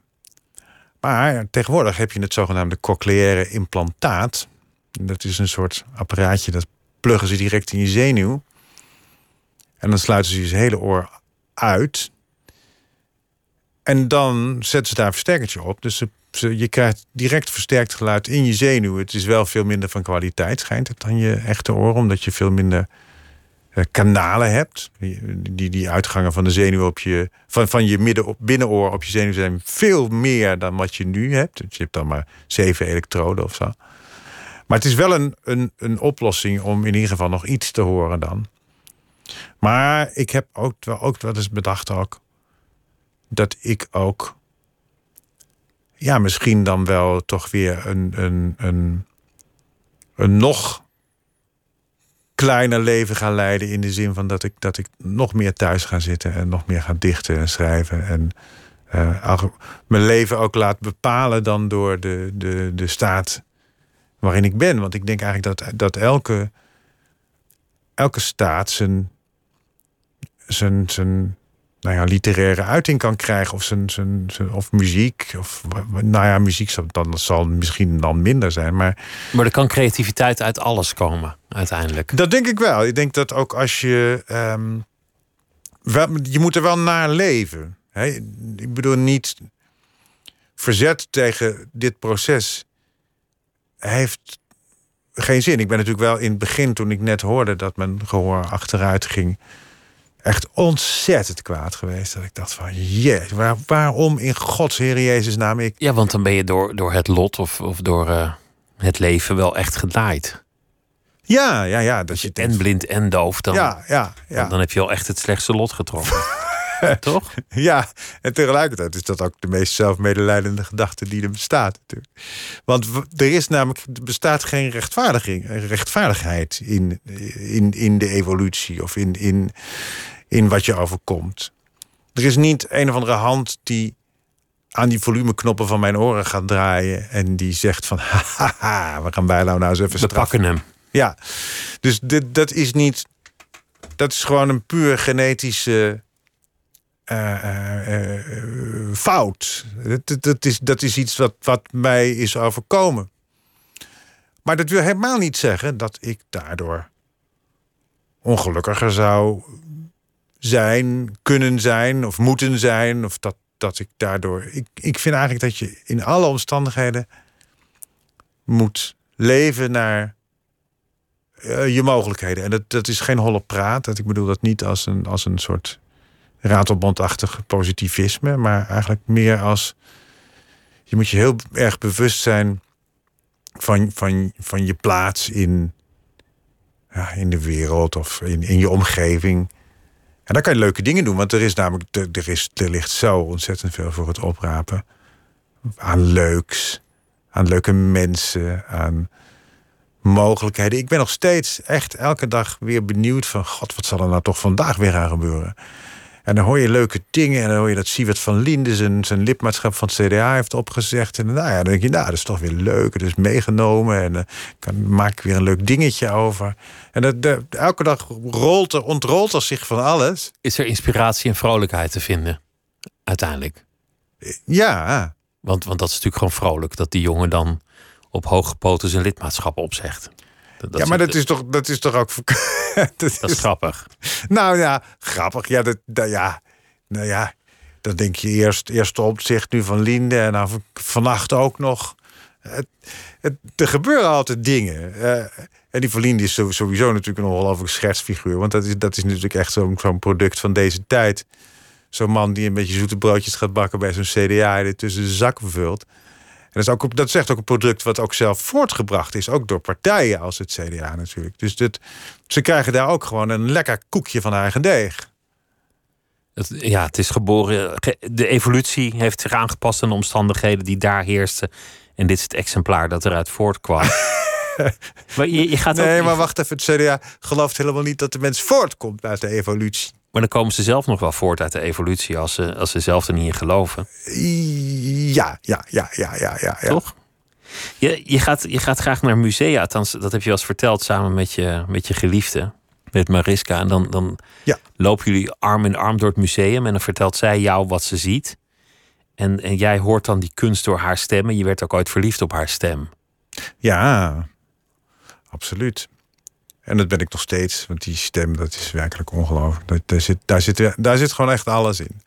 Maar tegenwoordig heb je het zogenaamde cochleaire implantaat. Dat is een soort apparaatje, dat pluggen ze direct in je zenuw. En dan sluiten ze je hele oor uit. En dan zetten ze daar een versterkertje op. Dus je krijgt direct versterkt geluid in je zenuw. Het is wel veel minder van kwaliteit, schijnt het, dan je echte oor. Omdat je veel minder eh, kanalen hebt. Die, die, die uitgangen van de zenuw op je, van, van je midden op, binnenoor op je zenuw zijn veel meer dan wat je nu hebt. Dus je hebt dan maar zeven elektroden of zo. Maar het is wel een, een, een oplossing om in ieder geval nog iets te horen dan. Maar ik heb ook wel, ook wel eens bedacht ook dat ik ook ja, misschien dan wel toch weer een, een, een, een nog kleiner leven ga leiden. In de zin van dat ik, dat ik nog meer thuis ga zitten en nog meer ga dichten en schrijven. En uh, mijn leven ook laat bepalen dan door de, de, de staat waarin ik ben. Want ik denk eigenlijk dat, dat elke, elke staat zijn, zijn, zijn nou ja, literaire uiting kan krijgen. Of, zijn, zijn, zijn, of muziek. Of, nou ja, muziek zal, dan, zal misschien dan minder zijn. Maar, maar er kan creativiteit uit alles komen, uiteindelijk. Dat denk ik wel. Ik denk dat ook als je. Um, wel, je moet er wel naar leven. Hè? Ik bedoel niet. Verzet tegen dit proces heeft geen zin. Ik ben natuurlijk wel in het begin, toen ik net hoorde dat mijn gehoor achteruit ging echt ontzettend kwaad geweest. Dat ik dacht van, jee, waar, waarom in Gods Heer Jezus naam ik... Ja, want dan ben je door, door het lot of, of door uh, het leven wel echt gedaaid. Ja, ja, ja. Dat je en blind en doof, dan, ja, ja, ja. dan, dan heb je wel echt het slechtste lot getroffen. Toch? Ja, en tegelijkertijd is dat ook de meest zelfmedelijdende gedachte die er bestaat. Natuurlijk. Want er is namelijk, er bestaat geen rechtvaardiging, rechtvaardigheid in, in, in de evolutie of in, in, in wat je overkomt. Er is niet een of andere hand die aan die volumeknoppen van mijn oren gaat draaien en die zegt van haha, we gaan bijna nou eens even We pakken hem. Ja, dus dit, dat is niet, dat is gewoon een puur genetische uh, uh, fout. Dat, dat, is, dat is iets wat, wat mij is overkomen. Maar dat wil helemaal niet zeggen dat ik daardoor ongelukkiger zou zijn, kunnen zijn of moeten zijn. Of dat, dat ik daardoor. Ik, ik vind eigenlijk dat je in alle omstandigheden moet leven naar je mogelijkheden. En dat, dat is geen holle praat. Dat ik bedoel dat niet als een, als een soort ratelbandachtig positivisme, maar eigenlijk meer als je moet je heel erg bewust zijn van, van, van je plaats in, ja, in de wereld of in, in je omgeving. En dan kan je leuke dingen doen, want er is namelijk er, is, er ligt zo ontzettend veel voor het oprapen. Aan leuks, aan leuke mensen, aan mogelijkheden. Ik ben nog steeds echt elke dag weer benieuwd van... God, wat zal er nou toch vandaag weer aan gebeuren? En dan hoor je leuke dingen. En dan hoor je dat Siewert van Linden zijn, zijn lidmaatschap van het CDA heeft opgezegd. En nou ja, dan denk je, nou, dat is toch weer leuk. Het is meegenomen. En dan kan, maak ik weer een leuk dingetje over. En dat, de, elke dag rolt er, ontrolt er zich van alles. Is er inspiratie en vrolijkheid te vinden? Uiteindelijk. Ja. Want, want dat is natuurlijk gewoon vrolijk. Dat die jongen dan op hoge poten zijn lidmaatschap opzegt. Dat, ja, maar dat is, toch, dat is toch ook. dat, is, grappig. Nou ja, grappig. Ja, dat, dat, ja, nou ja, dan denk je eerst, eerst op zich nu van Linde en dan vannacht ook nog. Het, het, er gebeuren altijd dingen. Uh, en die Verlinde is sowieso natuurlijk een ongelooflijk schetsfiguur. Want dat is, dat is natuurlijk echt zo'n zo'n product van deze tijd. Zo'n man die een beetje zoete broodjes gaat bakken bij zo'n CDA... en tussen de zakken vult dat is, ook, dat is echt ook een product wat ook zelf voortgebracht is. Ook door partijen als het CDA natuurlijk. Dus dit, ze krijgen daar ook gewoon een lekker koekje van eigen deeg. Het, ja, het is geboren. De evolutie heeft zich aangepast aan de omstandigheden die daar heersten. En dit is het exemplaar dat eruit voortkwam. maar je, je gaat nee, maar wacht even. Het CDA gelooft helemaal niet dat de mens voortkomt uit de evolutie. Maar dan komen ze zelf nog wel voort uit de evolutie als ze, als ze zelf er niet in geloven. Ja, ja, ja, ja, ja, ja. Toch? Je, je, gaat, je gaat graag naar musea, althans, dat heb je wel eens verteld samen met je, met je geliefde, met Mariska. En dan, dan ja. lopen jullie arm in arm door het museum en dan vertelt zij jou wat ze ziet. En, en jij hoort dan die kunst door haar stem en je werd ook ooit verliefd op haar stem. Ja, absoluut. En dat ben ik nog steeds, want die stem, dat is werkelijk ongelooflijk. Daar, zit, daar, zit, daar zit gewoon echt alles in.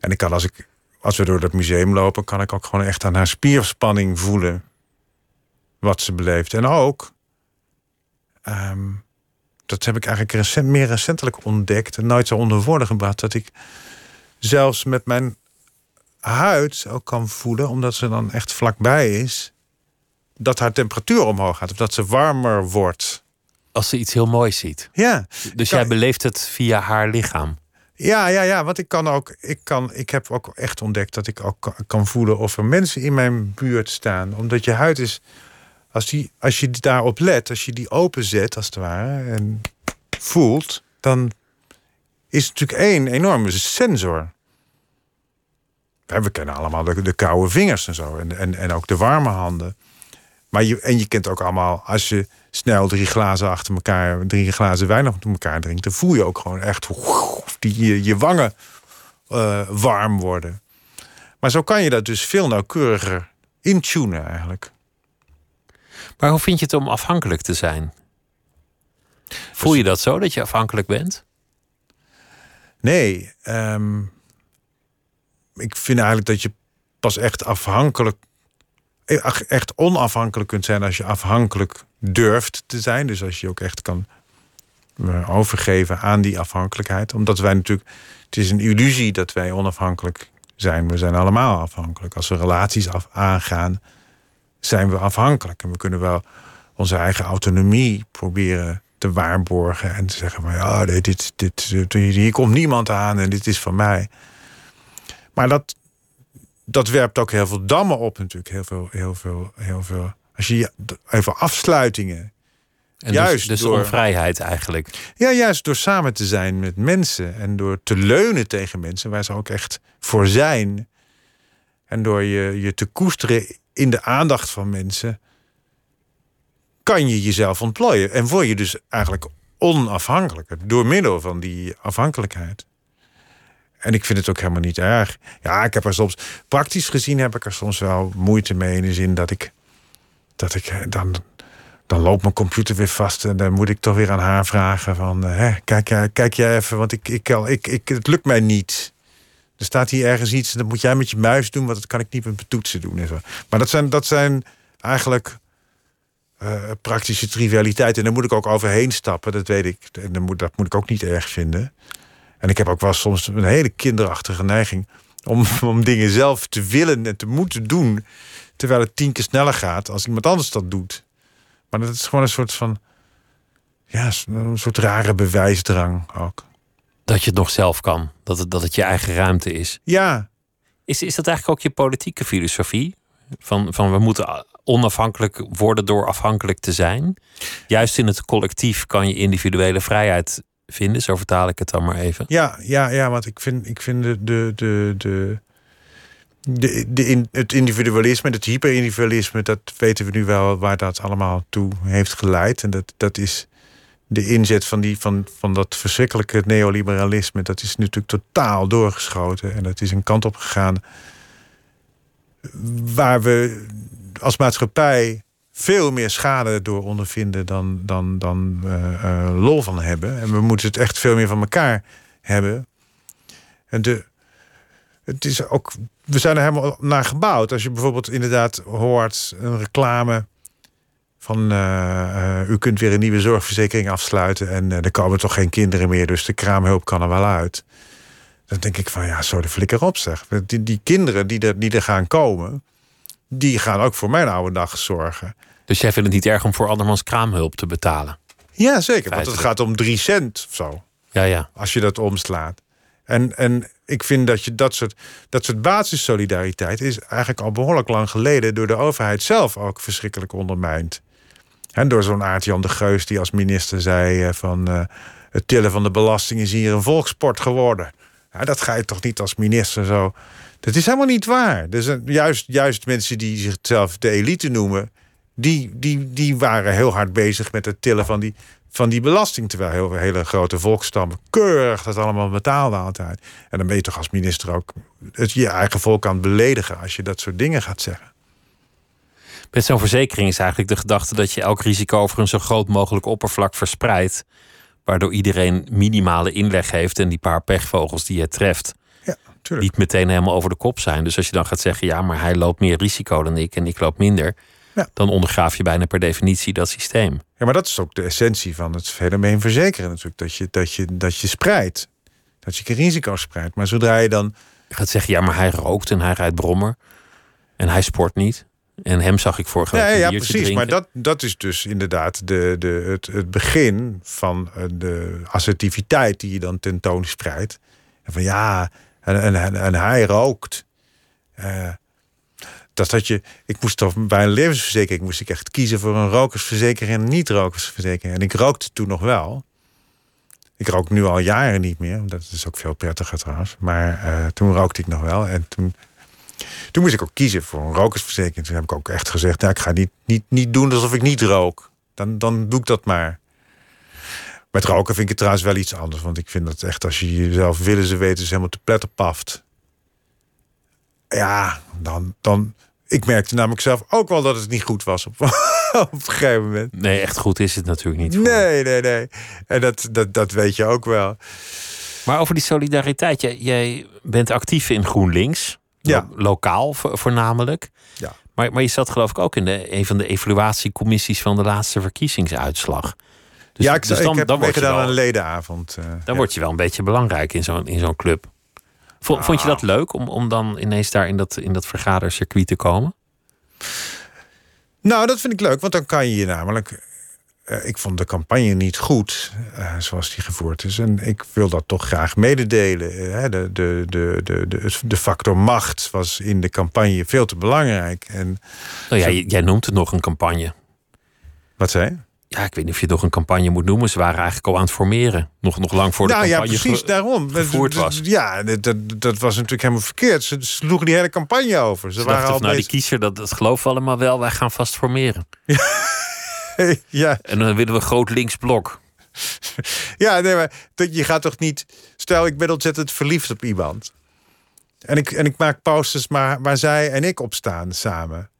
En ik kan als ik, als we door dat museum lopen, kan ik ook gewoon echt aan haar spierspanning voelen wat ze beleeft. En ook, ehm, dat heb ik eigenlijk recent, meer recentelijk ontdekt en nooit zo onder woorden gebracht, dat ik zelfs met mijn huid ook kan voelen, omdat ze dan echt vlakbij is dat haar temperatuur omhoog gaat. Of dat ze warmer wordt. Als ze iets heel moois ziet. Ja. Dus Kan- jij beleeft het via haar lichaam. Ja, ja, ja, want ik kan ook, ik, kan, ik heb ook echt ontdekt dat ik ook kan, voelen of er mensen in mijn buurt staan. Omdat je huid is, als, die, als je daarop let, als je die openzet als het ware en voelt, dan is het natuurlijk één enorme sensor. We kennen allemaal de, de koude vingers en zo, en, en, en ook de warme handen. Maar je, en je kent ook allemaal, als je snel drie glazen achter elkaar, drie glazen wijn achter elkaar drinkt, dan voel je ook gewoon echt die, je, je wangen eh, warm worden. Maar zo kan je dat dus veel nauwkeuriger intunen eigenlijk. Maar hoe vind je het om afhankelijk te zijn? Voel je dat zo, dat je afhankelijk bent? Nee, ehm, ik vind eigenlijk dat je pas echt afhankelijk, echt onafhankelijk kunt zijn als je afhankelijk durft te zijn. Dus als je ook echt kan eh, overgeven aan die afhankelijkheid. Omdat wij natuurlijk, het is een illusie dat wij onafhankelijk zijn. We zijn allemaal afhankelijk. Als we relaties af, aangaan, zijn we afhankelijk. En we kunnen wel onze eigen autonomie proberen te waarborgen. En te zeggen van ja, dit, dit, dit, hier komt niemand aan en dit is van mij. Maar dat, dat werpt ook heel veel dammen op natuurlijk. Heel veel, heel veel, heel veel. Als je veel afsluitingen. En Juist dus, dus door- onvrijheid eigenlijk. Ja, juist door samen te zijn met mensen en door te leunen tegen mensen waar ze ook echt voor zijn. En door je, je te koesteren in de aandacht van mensen, kan je jezelf ontplooien. En word je dus eigenlijk onafhankelijker door middel van die afhankelijkheid. En ik vind het ook helemaal niet erg. Ja, ik heb er soms, praktisch gezien heb ik er soms wel moeite mee in de zin dat ik, dat ik eh, dan dan loopt mijn computer weer vast en dan moet ik toch weer aan haar vragen van, eh, hè, kijk, jij, kijk jij even, want ik, ik, ik, ik, het lukt mij niet. Er staat hier ergens iets, dat moet jij met je muis doen, want dat kan ik niet met mijn toetsen doen. En zo. Maar dat zijn, dat zijn eigenlijk eh, praktische trivialiteiten. En daar moet ik ook overheen stappen, dat weet ik. En dan moet, dat moet ik ook niet erg vinden. En ik heb ook wel soms een hele kinderachtige neiging om, om dingen zelf te willen en te moeten doen, terwijl het tien keer sneller gaat als iemand anders dat doet. Maar dat is gewoon een soort van. Ja, een soort rare bewijsdrang ook. Dat je het nog zelf kan. Dat het, dat het je eigen ruimte is. Ja, Is, is dat eigenlijk ook je politieke filosofie? Van, van we moeten onafhankelijk worden door afhankelijk te zijn. Juist in het collectief kan je individuele vrijheid vinden. Zo vertaal ik het dan maar even. ja, ja, ja want ik vind, ik vind de, de, de, de, de, in, het individualisme, het hyperindividualisme, dat weten we nu wel waar dat allemaal toe heeft geleid. En dat, dat is de inzet van, die, van, van dat verschrikkelijke neoliberalisme, dat is natuurlijk totaal doorgeschoten. En dat is een kant op gegaan waar we als maatschappij veel meer schade door ondervinden dan, dan, dan eh, eh, lol van hebben. En we moeten het echt veel meer van elkaar hebben. En de, het is ook, we zijn er helemaal naar gebouwd. Als je bijvoorbeeld inderdaad hoort een reclame van eh, u kunt weer een nieuwe zorgverzekering afsluiten en er komen toch geen kinderen meer, dus de kraamhulp kan er wel uit. Dan denk ik van ja, zo de flikker op zeg. Die, die kinderen die er, die er gaan komen, die gaan ook voor mijn oude dag zorgen. Dus jij vindt het niet erg om voor andermans kraamhulp te betalen? Ja, zeker. Want het gaat om drie cent of zo. Ja, ja. als je dat omslaat. En, en ik vind dat je dat soort, dat soort basissolidariteit is eigenlijk al behoorlijk lang geleden door de overheid zelf ook verschrikkelijk ondermijnd. En door zo'n Aart-Jan de Geus die als minister zei eh, van eh, het tillen van de belasting is hier een volkssport geworden. Ja, dat ga je toch niet als minister zo. Dat is helemaal niet waar. Dus eh, juist, juist mensen die zichzelf de elite noemen, die, die, die waren heel hard bezig met het tillen van die, van die belasting. Terwijl heel, hele grote volkstammen keurig dat allemaal betaalden altijd. En dan ben je toch als minister ook het, je eigen volk aan beledigen als je dat soort dingen gaat zeggen. Met zo'n verzekering is eigenlijk de gedachte dat je elk risico over een zo groot mogelijk oppervlak verspreidt. Waardoor iedereen minimale inleg heeft en die paar pechvogels die je treft tuurlijk. niet meteen helemaal over de kop zijn. Dus als je dan gaat zeggen, ja, maar hij loopt meer risico dan ik en ik loop minder, Ja. dan ondergraaf je bijna per definitie dat systeem. Ja, maar dat is ook de essentie van het fenomeen verzekeren natuurlijk. Dat je, dat je, dat je spreidt. Dat je risico spreidt. Maar zodra je dan... Je gaat zeggen, ja, maar hij rookt en hij rijdt brommer en hij sport niet. En hem zag ik vorige week Ja, ja precies. Maar dat, dat is dus inderdaad de, de, het, het begin van eh, de assertiviteit die je dan tentoonspreidt. En van ja, en, en, en, hij rookt. Eh, dat dat je, ik moest toch bij een levensverzekering moest ik echt kiezen voor een rokersverzekering en een niet-rokersverzekering. En ik rookte toen nog wel. Ik rook nu al jaren niet meer. Dat is ook veel prettiger trouwens. Maar eh, toen rookte ik nog wel. En toen, toen moest ik ook kiezen voor een rokersverzekering. Toen heb ik ook echt gezegd: nou, ik ga niet, niet, niet doen alsof ik niet rook. Dan, dan doe ik dat maar. Met roken vind ik het trouwens wel iets anders. Want ik vind dat echt als je jezelf willen ze weten, is helemaal te pletter paft. Ja, dan, dan. Ik merkte namelijk zelf ook wel dat het niet goed was op, op een gegeven moment. Nee, echt goed is het natuurlijk niet. Nee, nee, nee. En dat, dat, dat weet je ook wel. Maar over die solidariteit. Jij, jij bent actief in GroenLinks. Ja. Lo- Lokaal vo- voornamelijk. Ja. Maar, maar je zat geloof ik ook in de, een van de evaluatiecommissies van de laatste verkiezingsuitslag. Dus, ja, ik, dus ik dan, heb dan, word je meegedaan aan een ledenavond. eh, dan ja. word je wel een beetje belangrijk in zo'n in zo'n club. Vond, vond je dat leuk om, om dan ineens daar in dat, in dat vergadercircuit te komen? Nou, dat vind ik leuk, want dan kan je je namelijk. eh, ik vond de campagne niet goed eh, zoals die gevoerd is. En ik wil dat toch graag mededelen. hè. De, de, de, de, de, de factor macht was in de campagne veel te belangrijk. En Nou ja, Zo- j- jij noemt het nog een campagne. wat zei je? Ja, ik weet niet of je het nog een campagne moet noemen. Ze waren eigenlijk al aan het formeren. Nog, nog lang voor de nou ja, campagne precies ge- daarom. gevoerd was. Ja, dat, dat, was natuurlijk helemaal verkeerd. Ze sloegen die hele campagne over. Ze Ze waren al nou, die kiezer, dat, dat geloven we allemaal wel. Wij gaan vast formeren. ja, En dan willen we groot linksblok. Ja, nee, maar dat, je gaat toch niet. Stel, ik ben ontzettend verliefd op iemand. En ik, en ik maak posters maar, waar zij en ik op staan samen.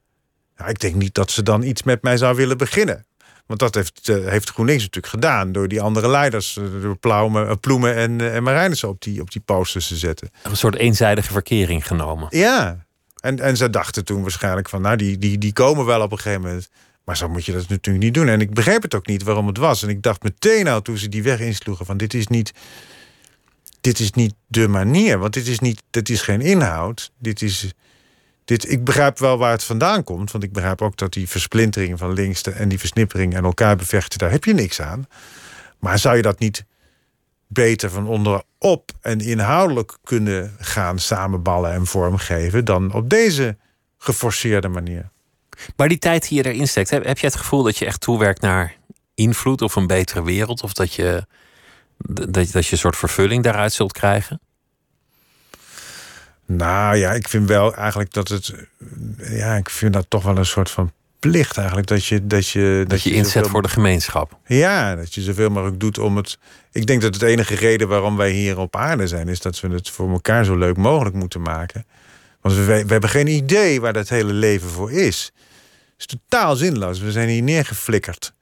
Nou, ik denk niet dat ze dan iets met mij zou willen beginnen. Want dat heeft, eh, heeft GroenLinks natuurlijk gedaan. Door die andere leiders, eh, door Ploemen, eh, Ploemen en, en Marijnissen op die, op die posters te zetten. Een soort eenzijdige verkering genomen. Ja. En, en ze dachten toen waarschijnlijk van, nou, die, die, die komen wel op een gegeven moment. Maar zo moet je dat natuurlijk niet doen. En ik begreep het ook niet waarom het was. En ik dacht meteen al toen ze die weg insloegen van dit is niet, dit is niet de manier. Want dit is, niet, dit is geen inhoud. Dit is, dit, ik begrijp wel waar het vandaan komt. Want ik begrijp ook dat die versplintering van links en die versnippering en elkaar bevechten, daar heb je niks aan. Maar zou je dat niet beter van onderop en inhoudelijk kunnen gaan samenballen en vormgeven dan op deze geforceerde manier? Maar die tijd die je erin steekt, heb, je het gevoel dat je echt toewerkt naar invloed of een betere wereld? Of dat je, dat, dat je een soort vervulling daaruit zult krijgen? Nou ja, ik vind wel eigenlijk dat het. Ja, ik vind dat toch wel een soort van plicht eigenlijk. Dat je, dat je, Dat je zoveel- inzet voor de gemeenschap. Ja, dat je zoveel mogelijk doet om het. Ik denk dat het enige reden waarom wij hier op aarde zijn, is dat we het voor elkaar zo leuk mogelijk moeten maken. Want we, we hebben geen idee waar dat hele leven voor is. Het is totaal zinloos. We zijn hier neergeflikkerd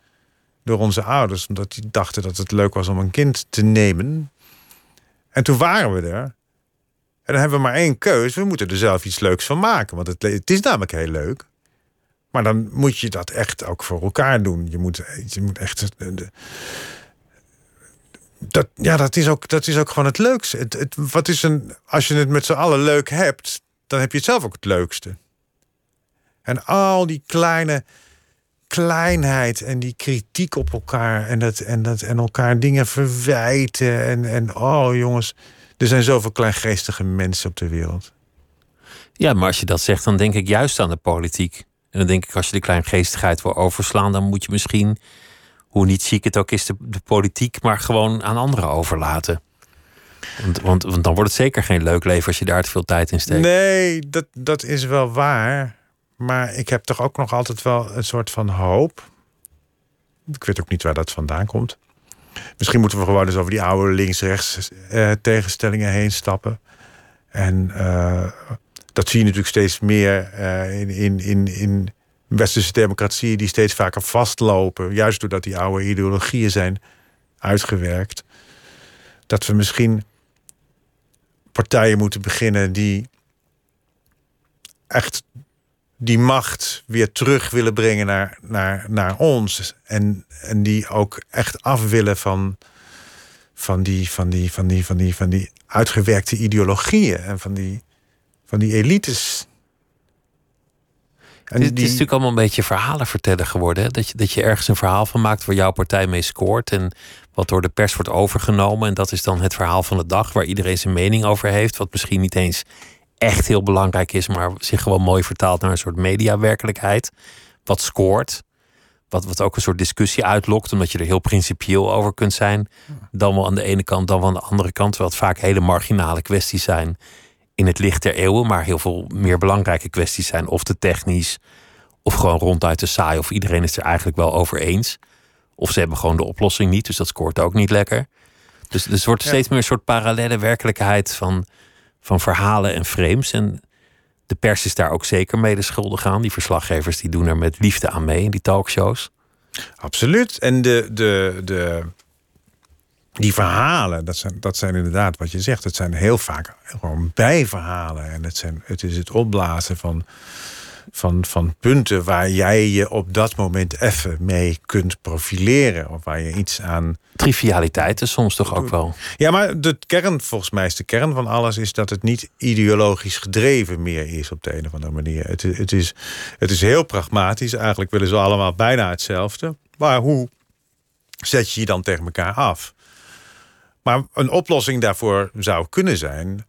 door onze ouders, omdat die dachten dat het leuk was om een kind te nemen. En toen waren we er. En dan hebben we maar één keus. We moeten er zelf iets leuks van maken. Want het, het is namelijk heel leuk. Maar dan moet je dat echt ook voor elkaar doen. Je moet, je moet echt. eh, dat, ja, dat is, ook, dat is ook gewoon het leukste. Het, het, wat is een, als je het met z'n allen leuk hebt, dan heb je het zelf ook het leukste. En al die kleine kleinheid en die kritiek op elkaar en, dat, en, dat, en elkaar dingen verwijten. En, en oh jongens, er zijn zoveel kleingeestige mensen op de wereld. Ja, maar als je dat zegt, dan denk ik juist aan de politiek. En dan denk ik, als je de kleingeestigheid wil overslaan, dan moet je misschien, hoe niet ziek het ook is, de, de politiek maar gewoon aan anderen overlaten. Want, want, want dan wordt het zeker geen leuk leven als je daar te veel tijd in steekt. Nee, dat, dat is wel waar. Maar ik heb toch ook nog altijd wel een soort van hoop. Ik weet ook niet waar dat vandaan komt. Misschien moeten we gewoon eens over die oude links-rechts eh, tegenstellingen heen stappen. En eh, dat zie je natuurlijk steeds meer eh, in, in, in, in westerse democratieën die steeds vaker vastlopen. Juist doordat die oude ideologieën zijn uitgewerkt. Dat we misschien partijen moeten beginnen die echt die macht weer terug willen brengen naar, naar, naar ons. En, en die ook echt af willen van, van, die, van, die, van, die, van, die, van die uitgewerkte ideologieën en van die, van die elites. En het, is natuurlijk allemaal een beetje verhalen vertellen geworden. Hè? Dat, je, dat je ergens een verhaal van maakt waar jouw partij mee scoort. En wat door de pers wordt overgenomen. En dat is dan het verhaal van de dag waar iedereen zijn mening over heeft. Wat misschien niet eens echt heel belangrijk is, maar zich gewoon mooi vertaalt naar een soort mediawerkelijkheid. Wat scoort. Wat, wat ook een soort discussie uitlokt, omdat je er heel principieel over kunt zijn. Dan wel aan de ene kant, dan wel aan de andere kant. Terwijl het vaak hele marginale kwesties zijn in het licht der eeuwen, maar heel veel meer belangrijke kwesties zijn. Of te technisch, of gewoon ronduit te saai, of iedereen is er eigenlijk wel over eens. Of ze hebben gewoon de oplossing niet, dus dat scoort ook niet lekker. Dus, dus het wordt steeds meer een soort parallele werkelijkheid van, van verhalen en frames. En de pers is daar ook zeker mede schuldig aan. Die verslaggevers die doen er met liefde aan mee in die talkshows. Absoluut. En de, de, de, die verhalen, dat zijn, dat zijn inderdaad wat je zegt. Het zijn heel vaak gewoon bijverhalen. En het, zijn, het is het opblazen van, van, van punten waar jij je op dat moment even mee kunt profileren. Of waar je iets aan. Trivialiteiten soms toch ook wel. Ja, maar de kern, volgens mij is de kern van alles, is dat het niet ideologisch gedreven meer is op de een of andere manier. Het, het, is, het is heel pragmatisch. Eigenlijk willen ze allemaal bijna hetzelfde. Maar hoe zet je je dan tegen elkaar af? Maar een oplossing daarvoor zou kunnen zijn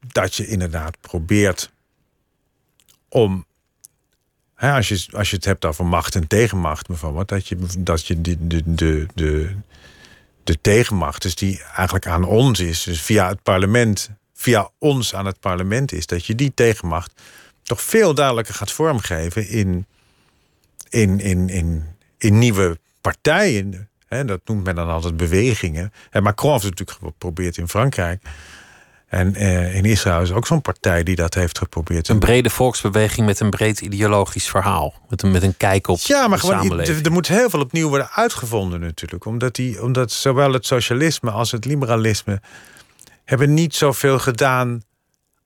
dat je inderdaad probeert om. Als, je, als je het hebt over macht en tegenmacht bijvoorbeeld, dat je, dat je de, de, de, de, de tegenmacht, dus die eigenlijk aan ons is, dus via het parlement, via ons aan het parlement is, dat je die tegenmacht toch veel duidelijker gaat vormgeven in, in, in, in, in nieuwe partijen. Hè, dat noemt men dan altijd bewegingen. En Macron heeft het natuurlijk geprobeerd in Frankrijk. En eh, in Israël is ook zo'n partij die dat heeft geprobeerd. Een brede volksbeweging met een breed ideologisch verhaal. Met een, met een kijk op ja, maar de gewoon, samenleving. er, er moet heel veel opnieuw worden uitgevonden natuurlijk. Omdat, die, omdat zowel het socialisme als het liberalisme... hebben niet zoveel gedaan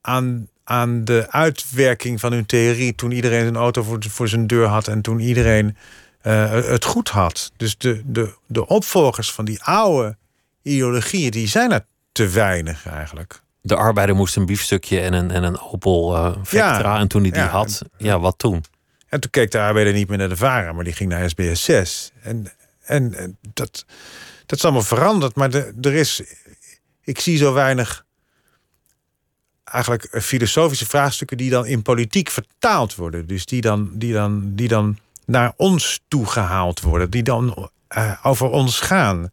aan, aan de uitwerking van hun theorie... toen iedereen een auto voor, voor zijn deur had... en toen iedereen eh, het goed had. Dus de, de, de opvolgers van die oude ideologieën... die zijn er te weinig eigenlijk. De arbeider moest een biefstukje en een, en een Opel eh Vectra. Ja, en toen hij die ja. had, ja, wat toen? En toen keek de arbeider niet meer naar de VARA, maar die ging naar SBS 6. En, en, en dat, dat is allemaal veranderd. Maar de, er is, ik zie zo weinig eigenlijk eh, filosofische vraagstukken die dan in politiek vertaald worden. Dus die dan, die dan, die dan naar ons toe gehaald worden. Die dan eh, over ons gaan.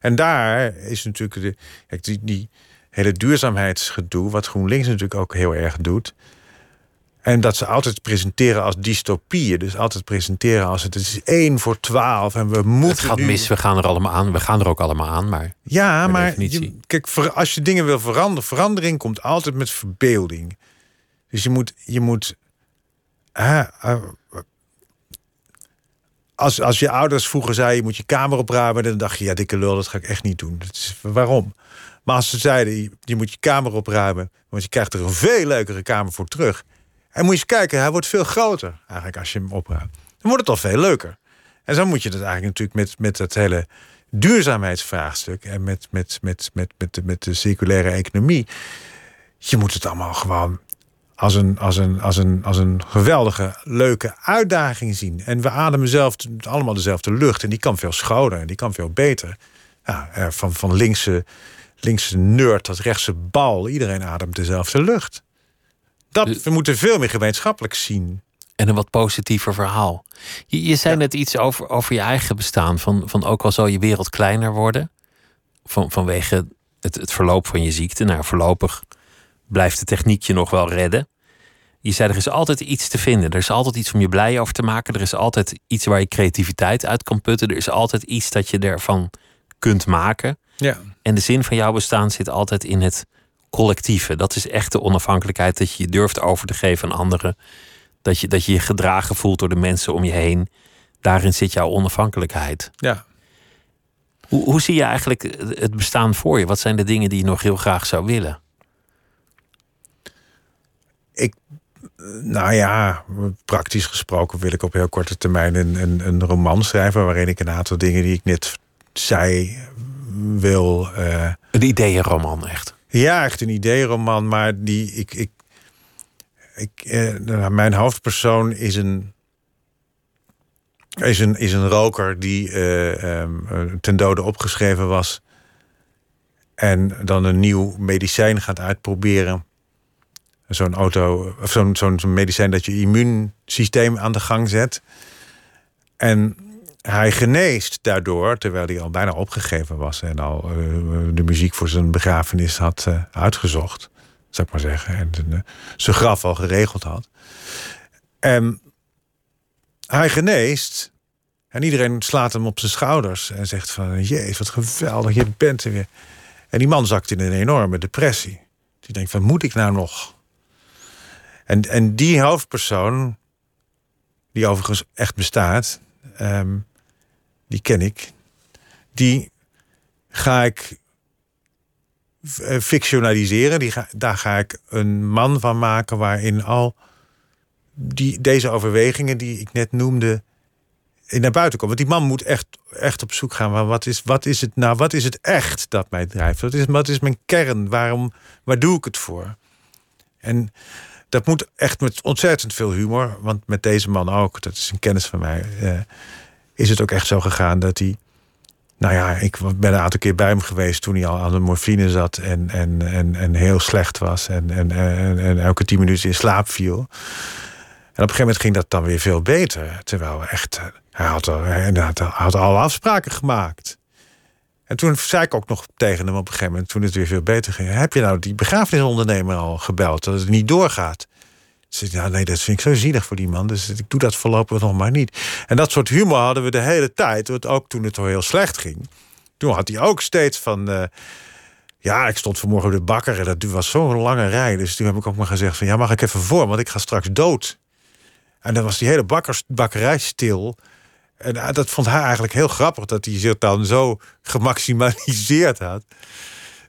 En daar is natuurlijk de, kijk, die, die hele duurzaamheidsgedoe, wat GroenLinks natuurlijk ook heel erg doet. En dat ze altijd presenteren als dystopieën. Dus altijd presenteren als het is één voor twaalf en we moeten. Het gaat nu- mis, we gaan er allemaal aan. We gaan er ook allemaal aan, maar Ja, maar je, kijk, als je dingen wil veranderen, verandering komt altijd met verbeelding. Dus je moet, je moet. hè, eh, als, als je ouders vroeger zeiden, je moet je kamer opruimen, dan dacht je, ja, dikke lul, dat ga ik echt niet doen. Dat is, waarom? Maar als ze zeiden, je, moet je kamer opruimen, want je krijgt er een veel leukere kamer voor terug. En moet je eens kijken, hij wordt veel groter eigenlijk als je hem opruimt. Dan wordt het al veel leuker. En zo moet je dat eigenlijk natuurlijk met, met dat hele duurzaamheidsvraagstuk en met, met, met, met, met, de, met de circulaire economie. Je moet het allemaal gewoon als een, als een, als een, als een geweldige, leuke uitdaging zien. En we ademen zelf allemaal dezelfde lucht. En die kan veel schoner en die kan veel beter. Ja, eh, van, van linkse, linkse nerd tot rechtse bal. Iedereen ademt dezelfde lucht. Dat, we moeten veel meer gemeenschappelijk zien. En een wat positiever verhaal. Je, je zei net iets over, over je eigen bestaan. Van, van ook al zal je wereld kleiner worden. Van, vanwege het, het verloop van je ziekte. Nou, voorlopig blijft de techniek je nog wel redden. Je zei er is altijd iets te vinden. Er is altijd iets om je blij over te maken. Er is altijd iets waar je creativiteit uit kan putten. Er is altijd iets dat je ervan kunt maken. Ja. En de zin van jouw bestaan zit altijd in het collectieve. Dat is echt de onafhankelijkheid. Dat je je durft over te geven aan anderen. Dat je dat je, je gedragen voelt door de mensen om je heen. Daarin zit jouw onafhankelijkheid. Ja. Hoe, hoe zie je eigenlijk het bestaan voor je? Wat zijn de dingen die je nog heel graag zou willen? Ik, nou ja, praktisch gesproken wil ik op heel korte termijn een, een, een roman schrijven. waarin ik een aantal dingen die ik net zei wil. eh, Een ideeënroman, echt. ja, echt een ideeroman, maar die ik. ik ik, eh, nou, mijn hoofdpersoon is een, is een, is een roker die eh, ehm, eh, ten dode opgeschreven was. En dan een nieuw medicijn gaat uitproberen. Zo'n auto, of zo'n zo'n medicijn dat je immuunsysteem aan de gang zet. En hij geneest daardoor, terwijl hij al bijna opgegeven was en al eh, de muziek voor zijn begrafenis had eh, uitgezocht, zou ik maar zeggen, en de- zijn graf al geregeld had. En hij geneest en iedereen slaat hem op zijn schouders en zegt van, jezus, wat geweldig, je bent er weer. En die man zakt in een enorme depressie. Die denkt van, moet ik nou nog? En, en die hoofdpersoon, die overigens echt bestaat, ehm, die ken ik, die ga ik eh, fictionaliseren. Die ga, daar ga ik een man van maken waarin al die, deze overwegingen die ik net noemde naar buiten komen. Want die man moet echt, echt op zoek gaan. Maar wat is, wat is het nou? Wat is het echt dat mij drijft? Wat is, wat is mijn kern? Waarom, waar doe ik het voor? En dat moet echt met ontzettend veel humor. Want met deze man ook, dat is een kennis van mij, eh, is het ook echt zo gegaan dat hij. Nou ja, ik ben een aantal keer bij hem geweest toen hij al aan de morfine zat en, en, en, en heel slecht was. En, en, en, en elke tien minuten in slaap viel. En op een gegeven moment ging dat dan weer veel beter. Terwijl echt, eh, hij had, al, hij hij had alle afspraken gemaakt. En toen zei ik ook nog tegen hem op een gegeven moment, toen het weer veel beter ging. Heb je nou die begrafenisondernemer al gebeld dat het niet doorgaat? Ze zei, nee, dat vind ik zo zielig voor die man. Dus ik doe dat voorlopig nog maar niet. En dat soort humor hadden we de hele tijd. Ook toen het al heel slecht ging. Toen had hij ook steeds van... eh, ja, ik stond vanmorgen op de bakker en dat was zo'n lange rij. Dus toen heb ik ook maar gezegd van... ja, mag ik even voor, want ik ga straks dood. En dan was die hele bakkers, bakkerij stil. En eh, dat vond hij eigenlijk heel grappig... dat hij zich dan zo gemaximaliseerd had.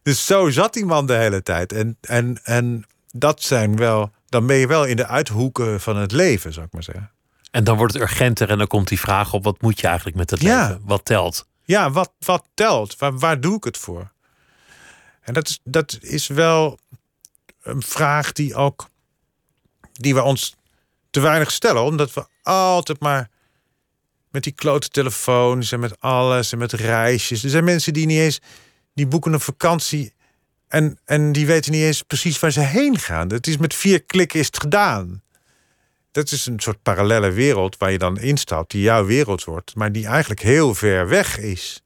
Dus zo zat die man de hele tijd. En, en, en dat zijn wel... dan ben je wel in de uithoeken van het leven, zou ik maar zeggen. En dan wordt het urgenter en dan komt die vraag op: wat moet je eigenlijk met het Ja. leven? Wat telt? Ja, wat, wat telt? Waar, waar doe ik het voor? En dat is, dat is wel een vraag die ook die we ons te weinig stellen, omdat we altijd maar met die klote telefoons en met alles en met reisjes. Er zijn mensen die niet eens die boeken een vakantie en, en die weten niet eens precies waar ze heen gaan. Het is met vier klikken is het gedaan. Dat is een soort parallele wereld waar je dan instapt, die jouw wereld wordt, maar die eigenlijk heel ver weg is.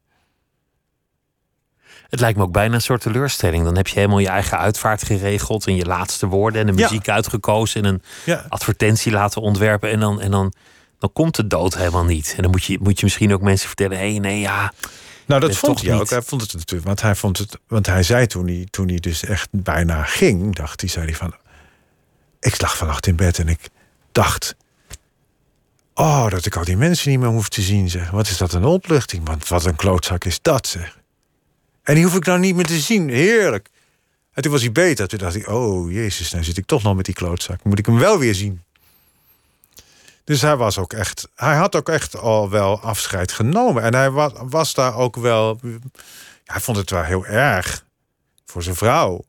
Het lijkt me ook bijna een soort teleurstelling. Dan heb je helemaal je eigen uitvaart geregeld en je laatste woorden en de Ja. muziek uitgekozen en een Ja. advertentie laten ontwerpen. En dan, en dan, dan komt de dood helemaal niet. En dan moet je, moet je misschien ook mensen vertellen: hé, hey, nee, ja. Nou, dat vond hij ook. niet. Hij vond het natuurlijk, want hij vond het, want hij zei toen hij, toen hij dus echt bijna ging, dacht hij, zei hij van, ik lag vannacht in bed en ik dacht, oh, dat ik al die mensen niet meer hoef te zien, zeg. Wat is dat een opluchting? Want wat een klootzak is dat, zeg. En die hoef ik nou niet meer te zien. Heerlijk. En toen was hij beter. Toen dacht ik, oh jezus, nou zit ik toch nog met die klootzak. Moet ik hem wel weer zien? Dus hij was ook echt, hij had ook echt al wel afscheid genomen. En hij was, was daar ook wel, hij vond het wel heel erg voor zijn vrouw.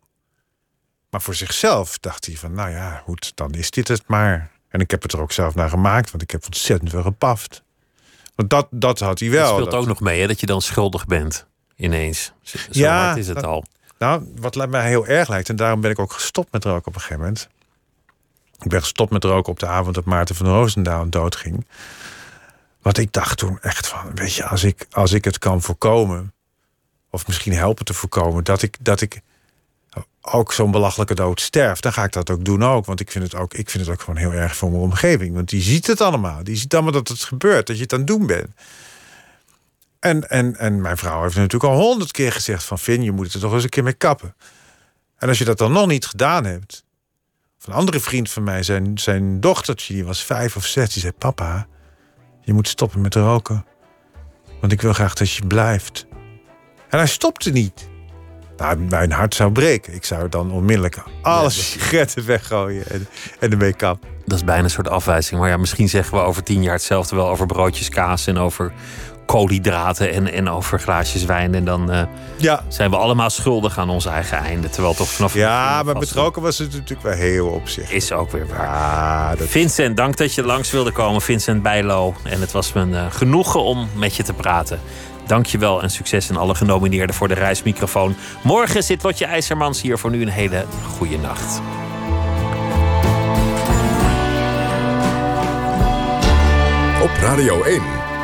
Maar voor zichzelf dacht hij van, nou ja, goed, dan is dit het maar. En ik heb het er ook zelf naar gemaakt, want ik heb ontzettend veel gepaft. Want dat, dat had hij wel. Dat speelt dat- ook nog mee, hè, dat je dan schuldig bent. Ineens. Zo Ja, hard is het dat- al. Nou, wat mij heel erg lijkt, en daarom ben ik ook gestopt met roken op een gegeven moment. Ik ben gestopt met roken op de avond dat Maarten van Roosendaal doodging. Wat ik dacht toen echt van, weet je, als ik, als ik het kan voorkomen, of misschien helpen te voorkomen, dat ik, dat ik ook zo'n belachelijke dood sterf, dan ga ik dat ook doen ook. Want ik vind het ook, ik vind het ook gewoon heel erg voor mijn omgeving. Want die ziet het allemaal. Die ziet allemaal dat het gebeurt, dat je het aan het doen bent. En, en, en mijn vrouw heeft natuurlijk al honderd keer gezegd van... Vin, je moet er toch eens een keer mee kappen. En als je dat dan nog niet gedaan hebt... Of een andere vriend van mij, zijn, zijn dochtertje, die was vijf of zes... die zei, papa, je moet stoppen met roken. Want ik wil graag dat je blijft. En hij stopte niet. Nou, mijn hart zou breken. Ik zou dan onmiddellijk alle sigaretten weggooien en, en ermee kappen. Dat is bijna een soort afwijzing. Maar ja, misschien zeggen we over tien jaar hetzelfde wel over broodjes kaas en over koolhydraten en, en over glaasjes wijn. En dan eh, Ja, zijn we allemaal schuldig aan ons eigen einde. Terwijl toch vanaf ja maar betrokken was het natuurlijk wel heel opzichtig. Is ook weer waar. Ja, dat Vincent, dank dat je langs wilde komen. Vincent Bijlo. En het was me eh, genoegen om met je te praten. Dank je wel en succes in alle genomineerden voor de reismicrofoon. Morgen zit Lotje IJzermans hier. Voor nu een hele goede nacht. Op Radio 1.